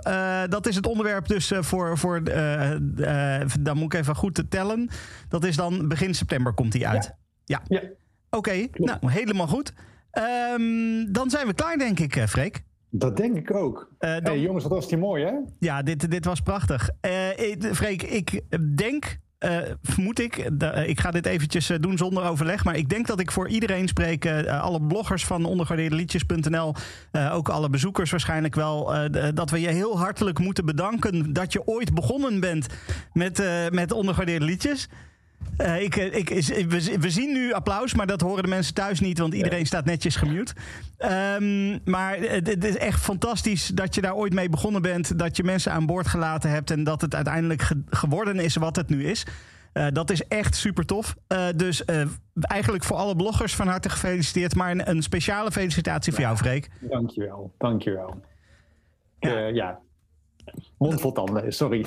Dat is het onderwerp dus voor... voor dan moet ik even goed te tellen. Dat is dan begin september komt die uit. Ja. Oké, nou helemaal goed. Ehm, dan zijn we klaar, denk ik, eh, Freek. Dat denk ik ook. dan... Hey, jongens, wat was die mooi, hè? Ja, dit, dit was prachtig. Ik- Freek, ik denk, vermoed ik, ik ga dit eventjes doen zonder overleg, maar ik denk dat ik voor iedereen spreek, alle bloggers van ondergewaardeerdeliedjes.nl, ook alle bezoekers waarschijnlijk wel, dat we je heel hartelijk moeten bedanken dat je ooit begonnen bent met, met ondergewaardeerde liedjes. Eh, ik, eh, ik, is- we, we zien nu applaus, maar dat horen de mensen thuis niet, want iedereen staat netjes gemute. Ehm, maar het, is echt fantastisch dat je daar ooit mee begonnen bent, dat je mensen aan boord gelaten hebt en dat het uiteindelijk ge- geworden is wat het nu is. Eh, dat is echt super tof. Eh, dus eh, eigenlijk voor alle bloggers van harte gefeliciteerd, maar een, een speciale felicitatie voor jou, Freek. Dankjewel, dankjewel. Ja. ja. Mond vol tanden, sorry.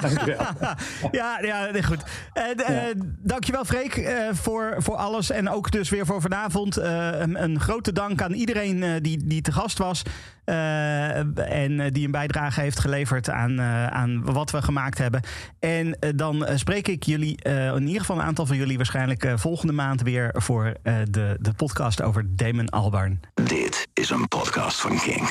dankjewel. <laughs> <laughs> ja, ja, goed. En, eh, Dankjewel, Freek, eh, voor, voor alles. En ook dus weer voor vanavond. Eh, een, een grote dank aan iedereen eh, die, die te gast was. eh, en eh, die een bijdrage heeft geleverd aan, eh, aan wat we gemaakt hebben. En eh, dan eh, spreek ik jullie, eh, in ieder geval een aantal van jullie, waarschijnlijk eh, volgende maand weer voor eh, de, de podcast over Damon Albarn. Dit is een podcast van King.